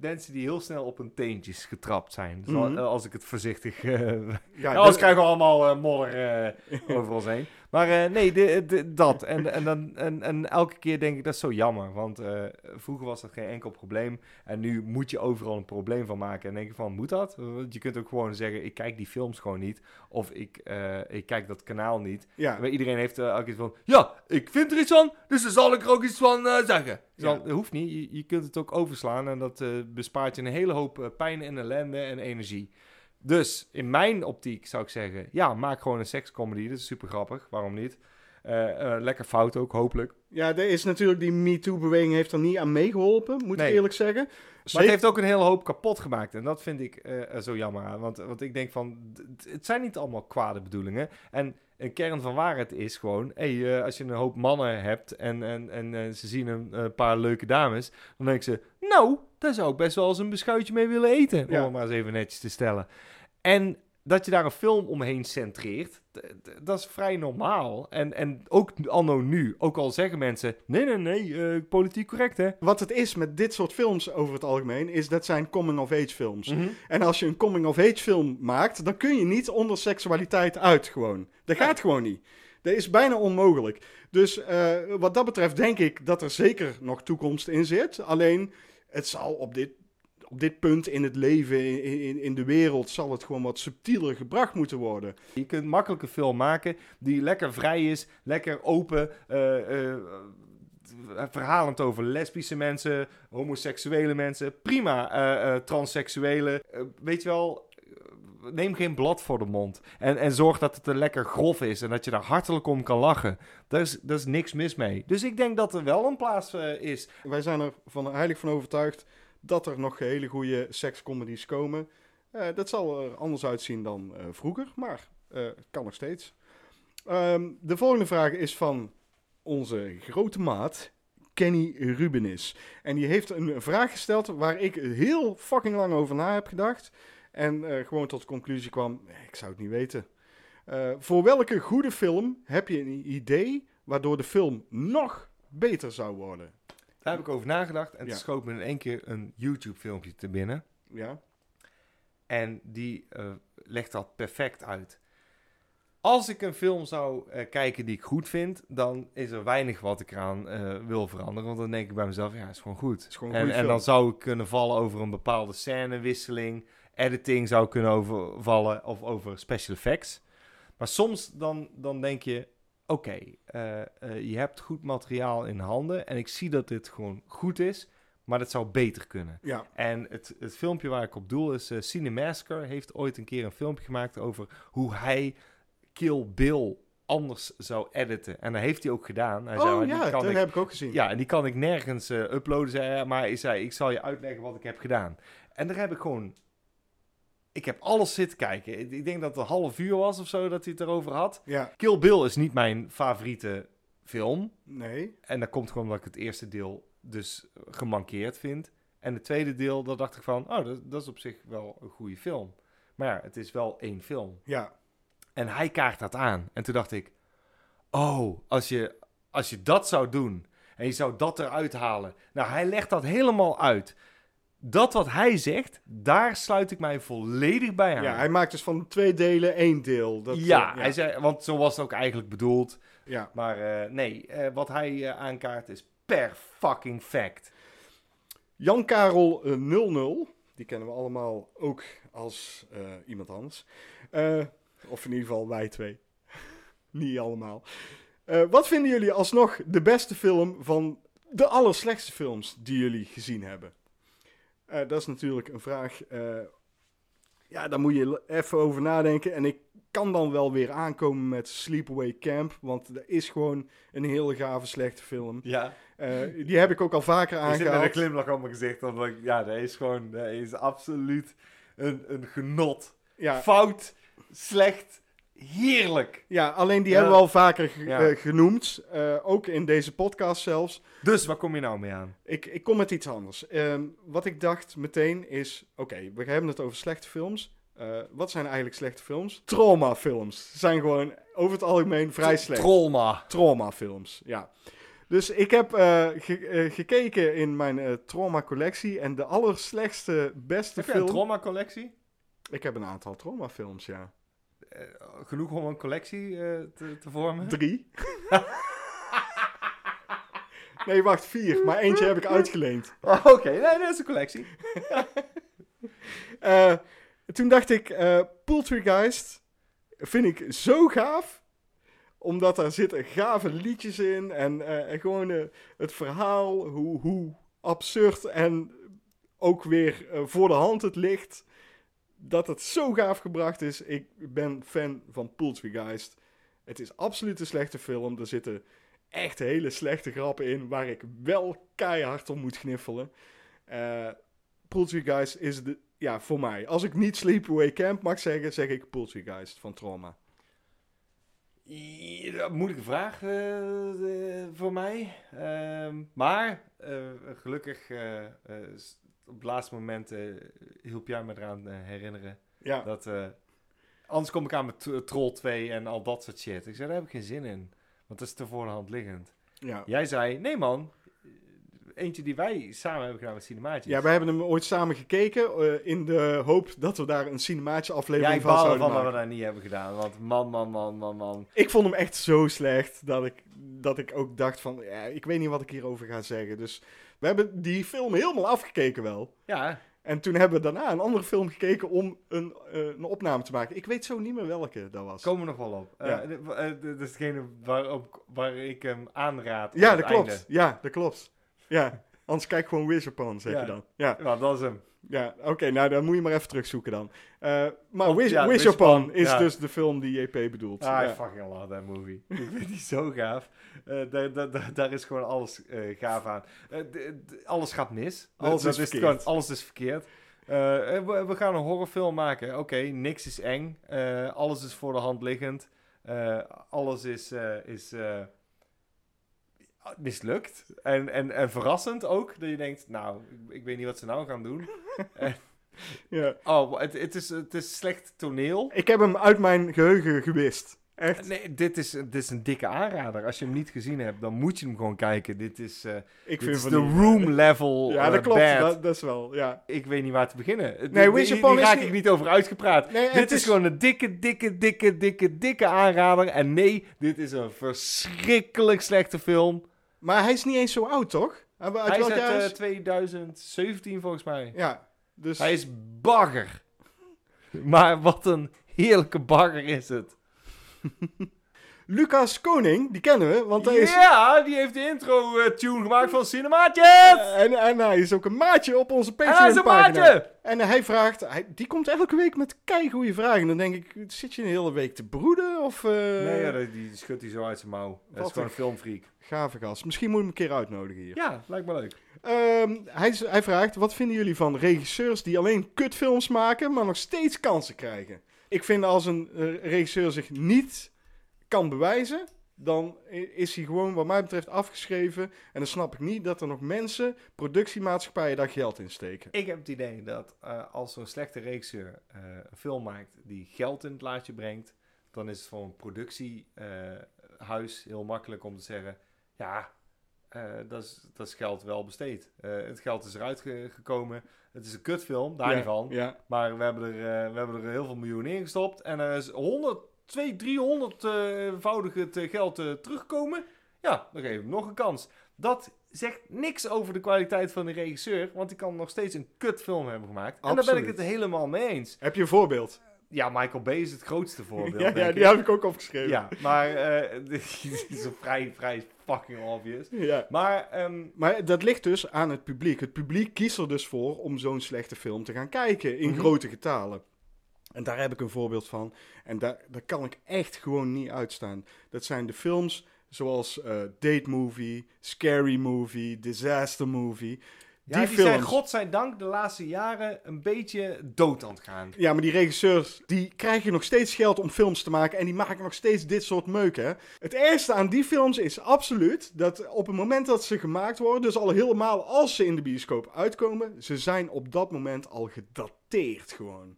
mensen die heel snel op hun teentjes getrapt zijn. Eh, Als ik het voorzichtig... eh Ja, anders krijgen we allemaal eh, modder over ons heen. Maar eh, nee, de, de- dat. En, en, dan, en, en elke keer denk ik, dat is zo jammer. Want eh, vroeger was dat geen enkel probleem. En nu moet je overal een probleem van maken. En denk je van, moet dat? Want je kunt ook gewoon zeggen, ik kijk die films gewoon niet. Of ik, eh, ik kijk dat kanaal niet. ja, Maar iedereen heeft er ook iets van, ja, ik vind er iets van, dus dan zal ik er ook iets van zeggen. Ja. Dat hoeft niet, je, je kunt het ook overslaan en dat bespaart je een hele hoop pijn en ellende en energie. Dus in mijn optiek zou ik zeggen, ja, maak gewoon een sekscomedy, dat is super grappig, waarom niet? Eh, eh, lekker fout ook, hopelijk. ja, er is natuurlijk die MeToo-beweging heeft er niet aan meegeholpen, moet Nee. ik eerlijk zeggen. Maar het heeft ook een hele hoop kapot gemaakt. En dat vind ik eh, zo jammer aan. Want, want ik denk van, het zijn niet allemaal kwade bedoelingen. En een kern van waarheid is gewoon... Hey, als je een hoop mannen hebt en, en, en ze zien een, een paar leuke dames... dan denken ze, nou, daar zou ik best wel eens een beschuitje mee willen eten. Ja. Om het maar eens even netjes te stellen. En dat je daar een film omheen centreert, dat is vrij normaal. En, en ook anno nu, ook al zeggen mensen, nee, nee, nee, eh, politiek correct, hè. Wat het is met dit soort films over het algemeen, is dat zijn coming-of-age films. Mhm. En als je een coming-of-age film maakt, dan kun je niet onder seksualiteit uit gewoon. Dat gaat gewoon niet. Dat is bijna onmogelijk. Dus eh, wat dat betreft denk ik dat er zeker nog toekomst in zit. Alleen, het zal op dit, op dit punt in het leven, in, in, in de wereld, zal het gewoon wat subtieler gebracht moeten worden. Je kunt makkelijk een film maken die lekker vrij is, lekker open, eh, eh, verhalend over lesbische mensen, homoseksuele mensen, prima, transseksuelen. Eh, weet je wel, neem geen blad voor de mond. En, en zorg dat het er lekker grof is en dat je daar hartelijk om kan lachen. Daar is, daar is niks mis mee. Dus ik denk dat er wel een plaats eh, is. Wij zijn er van, heilig van overtuigd dat er nog hele goede sekscomedies komen. Eh, dat zal er anders uitzien dan eh, vroeger, maar kan nog steeds. Ehm, de volgende vraag is van onze grote maat, Kenny Rubenis. En die heeft een vraag gesteld waar ik heel fucking lang over na heb gedacht. En eh, gewoon tot de conclusie kwam, ik zou het niet weten. Eh, voor welke goede film heb je een idee waardoor de film nog beter zou worden? Daar heb ik over nagedacht en Ja. toen schoot me in één keer een YouTube-filmpje te binnen. Ja, En die eh, legt dat perfect uit. Als ik een film zou kijken die ik goed vind, dan is er weinig wat ik eraan wil veranderen. Want dan denk ik bij mezelf, ja, is gewoon goed. is gewoon en, en dan zou ik kunnen vallen over een bepaalde scènewisseling. Editing zou kunnen overvallen of over special effects. Maar soms dan, dan denk je, oké, eh, eh, je hebt goed materiaal in handen. En ik zie dat dit gewoon goed is, maar dat zou beter kunnen. ja. En het, het filmpje waar ik op doel is, uh, Cinemasker heeft ooit een keer een filmpje gemaakt over hoe hij Kill Bill anders zou editen. En dat heeft hij ook gedaan. Hij zei, Oh "Maar die ja, kan dat ik, heb ik ook gezien. ja, en die kan ik nergens uploaden, zei hij. Maar hij zei, ik zal je uitleggen wat ik heb gedaan. En daar heb ik gewoon... Ik heb alles zitten kijken. Ik- denk dat het een half uur was of zo dat hij het erover had. Ja, Kill Bill is niet mijn favoriete film. nee. En dat komt gewoon omdat ik het eerste deel dus gemankeerd vind. En het tweede deel, daar dacht ik van, oh, dat, dat is op zich wel een goede film. Maar ja, het is wel één film. Ja, En hij kaart dat aan. En toen dacht ik, oh, als je, als je dat zou doen en je zou dat eruit halen. Nou, hij legt dat helemaal uit. Dat wat hij zegt, daar sluit ik mij volledig bij aan. ja, hij maakt dus van twee delen één deel. Dat, ja, eh, hij zei, want zo was het ook eigenlijk bedoeld. ja. Maar eh, nee, eh, wat hij aankaart is per fucking fact. Jan Karel eh, 00, die kennen we allemaal ook als iemand anders. Of in ieder geval wij twee. Niet allemaal. Wat vinden jullie alsnog de beste film van de allerslechtste films die jullie gezien hebben? Eh, dat is natuurlijk een vraag. eh, ja, daar moet je even over nadenken. En ik kan dan wel weer aankomen met Sleepaway Camp. Want dat is gewoon een hele gave slechte film. Ja, Eh, die heb ik ook al vaker ik zit met een aangehaald. glimlach op mijn gezicht. Omdat ik, ja, dat is gewoon, dat is absoluut een, een genot. Ja, Fout, slecht, heerlijk. Ja, alleen die Ja. hebben we al vaker Ja. eh, genoemd. eh, ook in deze podcast zelfs. Dus waar kom je nou mee aan? Ik, ik kom met iets anders. Ehm, wat ik dacht meteen is... Oké, we hebben het over slechte films. Eh, wat zijn eigenlijk slechte films? Traumafilms. Zijn gewoon over het algemeen vrij slecht. Trolma. Traumafilms, ja. Dus ik heb ge- gekeken in mijn trauma-collectie. En de allerslechtste, beste Heb je een film... trauma-collectie? ik heb een aantal traumafilms, ja. Eh, genoeg om een collectie eh, te, te vormen? Drie. nee, wacht, vier. Maar eentje heb ik uitgeleend. Oh, Oké, nee, dat is een collectie. Eh, toen dacht ik, Poultrygeist vind ik zo gaaf. Omdat daar zitten gave liedjes in. En, en gewoon het verhaal, hoe, hoe absurd en ook weer voor de hand het ligt. Dat het zo gaaf gebracht is. Ik ben fan van Poultrygeist. Het is absoluut een slechte film. Er zitten echt hele slechte grappen in. Waar ik wel keihard om moet gniffelen. Eh Poultrygeist is de, ja, voor mij. Als ik niet Sleepaway Camp mag zeggen, zeg ik Poultrygeist van Trauma. Moeilijke vraag eh, voor mij. Ehm, maar eh, gelukkig op het laatste moment eh, hielp jij me eraan eh, herinneren Ja, dat eh, Anders kom ik aan met Troll 2 en al dat soort shit. Ik zei, daar heb ik geen zin in. Want dat is te voor de hand liggend. Ja. Jij zei, nee man. Eentje die wij samen hebben gedaan met Cinemaatjes. Ja, wij hebben hem ooit samen gekeken in de hoop dat we daar een cinematische Ja, aflevering van zouden ervan dat we maken. dat niet hebben gedaan. Want man, man, man, man, man. Ik vond hem echt zo slecht dat ik, dat ik ook dacht van, ja, ik weet niet wat ik hierover ga zeggen. Dus we hebben die film helemaal afgekeken wel. Ja, En toen hebben we daarna een andere film gekeken om een, eh, een opname te maken. Ik weet zo niet meer welke dat was. komen we nog wel op. Ja. Eh, dit- eh, dit is degene waarop, waar ik hem aanraad. ja, dat klopt. einde. Ja, dat klopt. Ja, anders kijk gewoon Wish Upon, zeg Ja. je dan. Ja, Ja, dat is hem. ja oké, nou dan moet je maar even terugzoeken dan. Eh, maar Wish, Ja, is ja. dus de film die JP bedoelt. Ah, I Ja. fucking love that movie. ik vind die zo gaaf. Eh, daar, daar, daar, is gewoon alles eh, gaaf aan. Alles gaat mis. Alles Dat is gewoon- alles is verkeerd. We, we gaan een horrorfilm maken. Oké, niks is eng. Alles is voor de hand liggend. Alles is, is mislukt. En, en, en verrassend ook. Dat je denkt, nou, ik, ik weet niet wat ze nou gaan doen. Ja. Oh, het, het, is, het is slecht toneel. Ik heb hem uit mijn geheugen gewist. Echt. Nee, dit is, dit is een dikke aanrader. Als je hem niet gezien hebt, dan moet je hem gewoon kijken. Dit is, eh Ik dit vind is van de room level Ja, eh, dat klopt. Dat, dat is wel, ja. Ik weet niet waar te beginnen. Nee, Wish Upon is raak niet- ik niet over uitgepraat. Nee, dit is- gewoon een dikke, dikke, dikke, dikke, dikke aanrader. En nee, dit is een verschrikkelijk slechte film. Maar hij is niet eens zo oud, toch? Uit Hij is welk uit jaar eh, is- 2017 volgens mij. Ja, dus... Hij is bagger. Maar wat een heerlijke bagger is het. Lucas Koning, die kennen we, want hij is... Ja, die heeft de intro-tune gemaakt van Cinemaatjes! En, en hij is ook een maatje op onze En hij is een Patreon-pagina. maatje! En hij vraagt... Hij, die komt elke week met keigoede vragen. En dan denk ik, zit je een hele week te broeden? Of... eh, Nee, ja, die, die schudt hij zo uit zijn mouw. Dat is gewoon een- filmfreak. Gave gast. Misschien moet ik hem een keer uitnodigen hier. Ja, lijkt me leuk. Ehm, hij, hij vraagt, wat vinden jullie van regisseurs die alleen kutfilms maken, maar nog steeds kansen krijgen? Ik vind als een eh, regisseur zich niet kan bewijzen, dan is hij gewoon wat mij betreft afgeschreven. En dan snap ik niet dat er nog mensen, productiemaatschappijen, daar geld in steken. Ik heb het idee dat eh, als zo'n slechte regisseur eh, een film maakt die geld in het laadje brengt, dan is het voor een productiehuis heel makkelijk om te zeggen, ja, eh, dat, is, dat is geld wel besteed. Eh, het geld is eruit ge- gekomen. Het is een kutfilm, daar ja, niet van. Ja, Maar we hebben, er, eh, we hebben er heel veel miljoenen in gestopt. En er is 100, 200, 300 eh, het geld eh, terugkomen. Ja, dan geven we hem nog een kans. Dat zegt niks over de kwaliteit van de regisseur. Want die kan nog steeds een kutfilm hebben gemaakt. En daar ben ik het helemaal mee eens. Heb je een voorbeeld? Ja, Michael Bay is het grootste voorbeeld. ja, ja, die ik. heb ik ook opgeschreven. ja, maar eh dit is vrij, vrij fucking obvious. Ja. Maar ehm, Maar dat ligt dus aan het publiek. Het publiek kiest er dus voor om zo'n slechte film te gaan kijken in Mhm. grote getalen. En daar heb ik een voorbeeld van. En daar, daar kan ik echt gewoon niet uitstaan. Dat zijn de films zoals eh, Date Movie, Scary Movie, Disaster Movie. ja, die, films. zijn godzijdank de laatste jaren een beetje dood aan het gaan. Ja, maar die regisseurs, die krijgen nog steeds geld om films te maken en die maken nog steeds dit soort meuk, hè. Het ergste aan die films is absoluut dat op het moment dat ze gemaakt worden, dus al helemaal als ze in de bioscoop uitkomen, ze zijn op dat moment al gedateerd gewoon.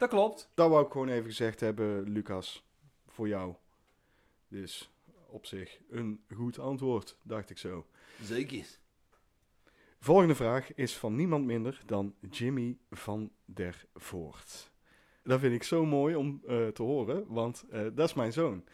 Dat klopt. Dat wou ik gewoon even gezegd hebben, Lucas, voor jou. Dus op zich een goed antwoord, dacht ik zo. Zeker. Volgende vraag is van niemand minder dan Jimmy van der Voort. Dat vind ik zo mooi om eh, te horen, want eh, dat is mijn zoon.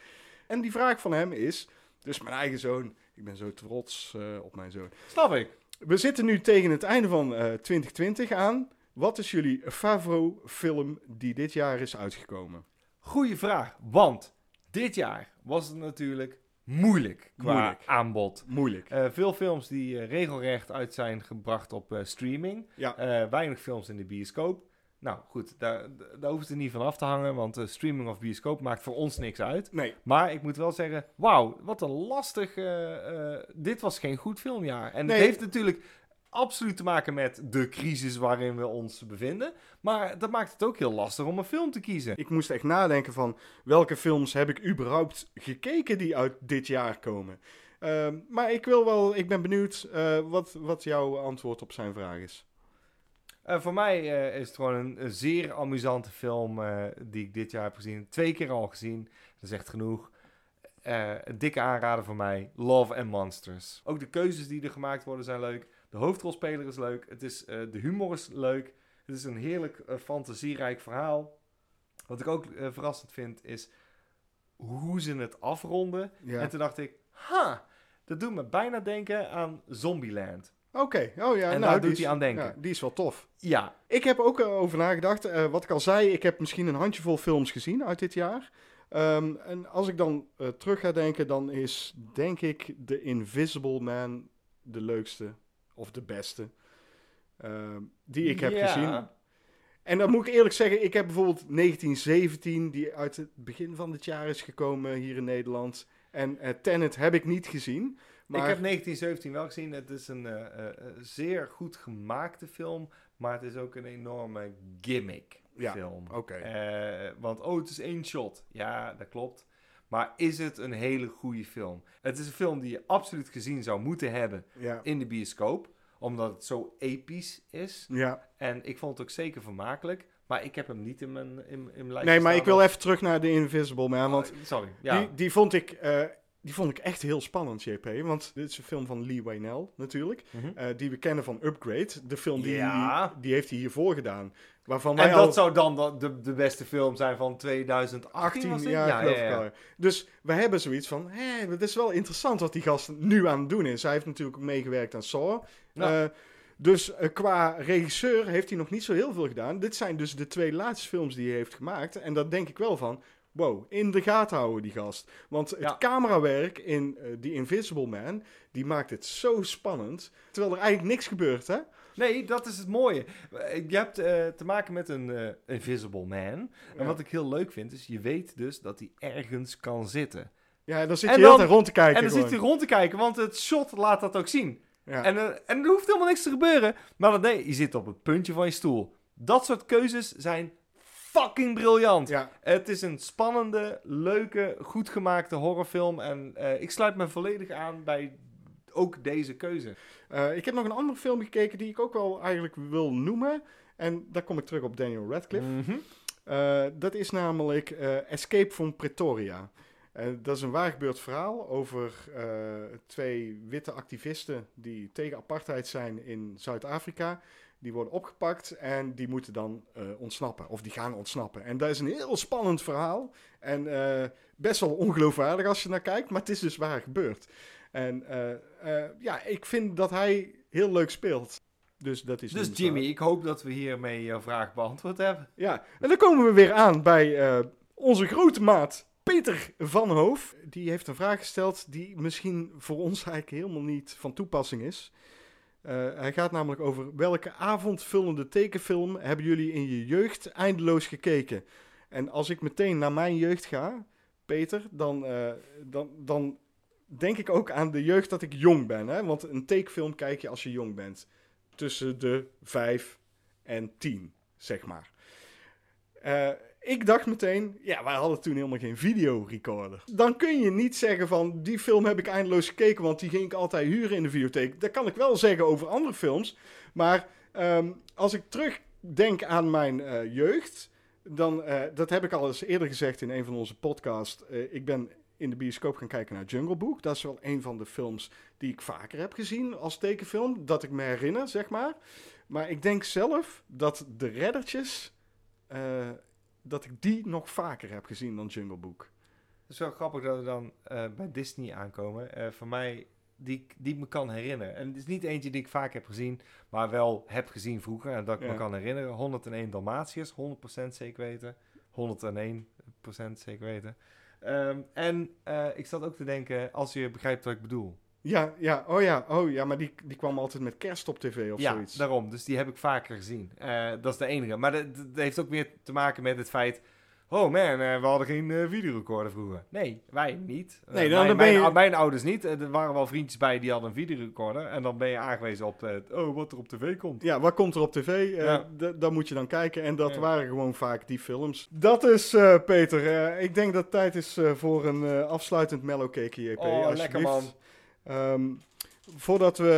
En die vraag van hem is, dus mijn eigen zoon, ik ben zo trots eh, op mijn zoon. Snap ik. We zitten nu tegen het einde van eh 2020 aan. Wat is jullie favro film die dit jaar is uitgekomen? Goeie vraag, want dit jaar was het natuurlijk moeilijk qua Moeilijk. aanbod. Moeilijk. Eh, veel films die eh, regelrecht uit zijn gebracht op eh, streaming. Ja. Weinig films in de bioscoop. Nou goed, daar, daar hoeft het niet van af te hangen, want streaming of bioscoop maakt voor ons niks uit. Nee, Maar ik moet wel zeggen, wauw, wat een lastig... dit was geen goed filmjaar. En Nee. het heeft natuurlijk absoluut te maken met de crisis waarin we ons bevinden. Maar dat maakt het ook heel lastig om een film te kiezen. ik moest echt nadenken van welke films heb ik überhaupt gekeken die uit dit jaar komen. Ehm, maar ik wil wel, ik ben benieuwd eh, wat, wat jouw antwoord op zijn vraag is. Eh, voor mij eh, is het gewoon een, een zeer amusante film die ik dit jaar heb gezien. Twee keer al gezien. Dat is echt genoeg. Een dikke aanrader voor mij. Love and Monsters. Ook de keuzes die er gemaakt worden zijn leuk. De hoofdrolspeler is leuk. Het is, eh, de humor is leuk. Het is een heerlijk eh, fantasierijk verhaal. Wat ik ook eh, verrassend vind is hoe ze het afronden. Ja. En toen dacht ik, ha, dat doet me bijna denken aan Zombieland. Oké, oh ja. En nou, daar die doet is- hij aan denken. ja, die is wel tof. Ja, Ik heb ook over nagedacht. wat ik al zei, ik heb misschien een handjevol films gezien uit dit jaar. Ehm, en als ik dan eh, terug ga denken, dan is denk ik The Invisible Man de leukste of de beste ehm, die ik heb Ja. gezien. En dan moet ik eerlijk zeggen, ik heb bijvoorbeeld 1917, die uit het begin van dit jaar is gekomen hier in Nederland. En eh, Tenet heb ik niet gezien. Maar Ik heb 1917 wel gezien. Het is een eh, eh, zeer goed gemaakte film, maar het is ook een enorme gimmick Ja, film. oké. Want oh, het is één shot. Ja, dat klopt. Maar is het een hele goede film? Het is een film die je absoluut gezien zou moeten hebben ja, in de bioscoop, omdat het zo episch is. ja. En ik vond het ook zeker vermakelijk, maar ik heb hem niet in mijn, in, in mijn lijst Nee, maar ik wil even terug naar The Invisible Man, want Oh, sorry. Ja. Die, die, vond ik, eh, die vond ik echt heel spannend, JP. Want dit is een film van Lee Waynell natuurlijk. Mhm. eh, die we kennen van Upgrade. De film die, Ja. die heeft hij hiervoor gedaan. Waarvan wij En al dat zou dan de, de, beste film zijn van 2018 18 was dit? jaar geloof ik al. Dus we hebben zoiets van... Hé, het is wel interessant wat die gast nu aan het doen is. Hij heeft natuurlijk ook meegewerkt aan Saw. Ja. Eh, dus eh, qua regisseur heeft hij nog niet zo heel veel gedaan. Dit zijn dus de twee laatste films die hij heeft gemaakt. En daar denk ik wel van... Wow, in de gaten houden die gast. Want het Ja. camerawerk in eh The Invisible Man... die maakt het zo spannend. Terwijl er eigenlijk niks gebeurt, hè? Nee, dat is het mooie. Eh, Je hebt eh, te maken met een invisible man. En wat ik heel leuk vind, is je weet dus dat hij ergens kan zitten. Ja, dan zit En je heel dan- tijd rond te kijken. en dan zit hij rond te kijken, want het shot laat dat ook zien. Ja. En, en er hoeft helemaal niks te gebeuren. Maar dan, nee, je zit op het puntje van je stoel. Dat soort keuzes zijn fucking briljant. ja. Het is een spannende, leuke, goed gemaakte horrorfilm. En eh, ik sluit me volledig aan bij ook deze keuze. Eh, ik heb nog een andere film gekeken die ik ook wel eigenlijk wil noemen. En daar kom ik terug op Daniel Radcliffe. Mhm. Eh, dat is namelijk Escape from Pretoria. Dat is een waargebeurd verhaal over twee witte activisten die tegen apartheid zijn in Zuid-Afrika. Die worden opgepakt en die moeten dan eh, ontsnappen. Of die gaan ontsnappen. En dat is een heel spannend verhaal. En eh, best wel ongeloofwaardig als je naar kijkt. Maar het is dus waar gebeurd. En eh, ja, ik vind dat hij heel leuk speelt. Dus dat is Dus. Jimmy, ik hoop dat we hiermee jouw vraag beantwoord hebben. Ja, en dan komen we weer aan bij onze grote maat Peter van Hoof. Die heeft een vraag gesteld die misschien voor ons eigenlijk helemaal niet van toepassing is. Eh, hij gaat namelijk over welke avondvullende tekenfilm hebben jullie in je jeugd eindeloos gekeken? En als ik meteen naar mijn jeugd ga, Peter, dan, eh, dan, dan denk ik ook aan de jeugd dat ik jong ben. Hè? Want een tekenfilm kijk je als je jong bent. Tussen de vijf en tien, zeg maar. Eh, ik dacht meteen, ja, wij hadden toen helemaal geen videorecorder. Dan kun je niet zeggen van, die film heb ik eindeloos gekeken, want die ging ik altijd huren in de videotheek. Dat kan ik wel zeggen over andere films. Maar ehm, als ik terugdenk aan mijn eh, jeugd, dan, eh, dat heb ik al eens eerder gezegd in een van onze podcasts. Eh, ik ben in de bioscoop gaan kijken naar Jungle Book. Dat is wel een van de films die ik vaker heb gezien als tekenfilm. Dat ik me herinner, zeg maar. Maar ik denk zelf dat de reddertjes, dat ik die nog vaker heb gezien dan Jungle Book. Het is wel grappig dat we dan eh, bij Disney aankomen. Eh voor mij, die, ik- die ik me kan herinneren. En het is niet eentje die ik vaak heb gezien, maar wel heb gezien vroeger. En dat ik Ja. me kan herinneren. 101 Dalmatiërs, 100% zeker weten. 101% zeker weten. Ehm, en eh, ik zat ook te denken, als je begrijpt wat ik bedoel. Ja, ja, oh ja, oh ja, maar die, die kwam altijd met kerst op tv of ja, zoiets. daarom. Dus die heb ik vaker gezien. Eh, dat is de enige. Maar dat, dat heeft ook weer te maken met het feit... Oh man, eh, we hadden geen eh, videorecorder vroeger. Nee, wij niet. Nee, dan- mijn, dan ben je- mijn, mijn ouders niet. Er waren wel vriendjes bij die hadden een videorecorder. En dan ben je aangewezen op oh, wat er op tv komt. Ja, wat komt er op tv? Ja. Dan moet je dan kijken. En dat Ja. waren gewoon vaak die films. Dat is, Peter. ik denk dat het tijd is voor een afsluitend mellowcake, JP. oh, lekker man. Ehm, Voordat we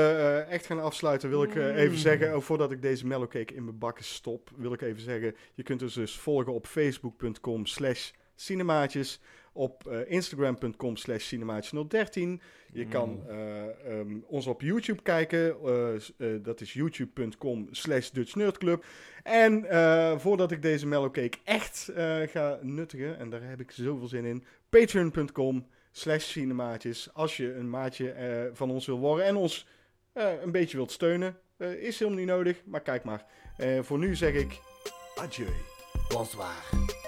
eh, echt gaan afsluiten, wil ik eh, even Mm. zeggen, ook voordat ik deze mellowcake in mijn bakken stop, wil ik even zeggen, je kunt ons dus volgen op facebook.com slash cinemaatjes, op eh, instagram.com slash cinemaatjes013. Je Mm. kan eh, ehm, ons op YouTube kijken, dat is youtube.com slash Dutch Nerd Club. En voordat ik deze mellowcake echt ga nuttigen, en daar heb ik zoveel zin in, patreon.com slash cinemaatjes. Als je een maatje eh, van ons wil worden en ons eh, een beetje wilt steunen, eh, is helemaal niet nodig, maar kijk maar. Voor nu zeg ik adieu. Bonsoir.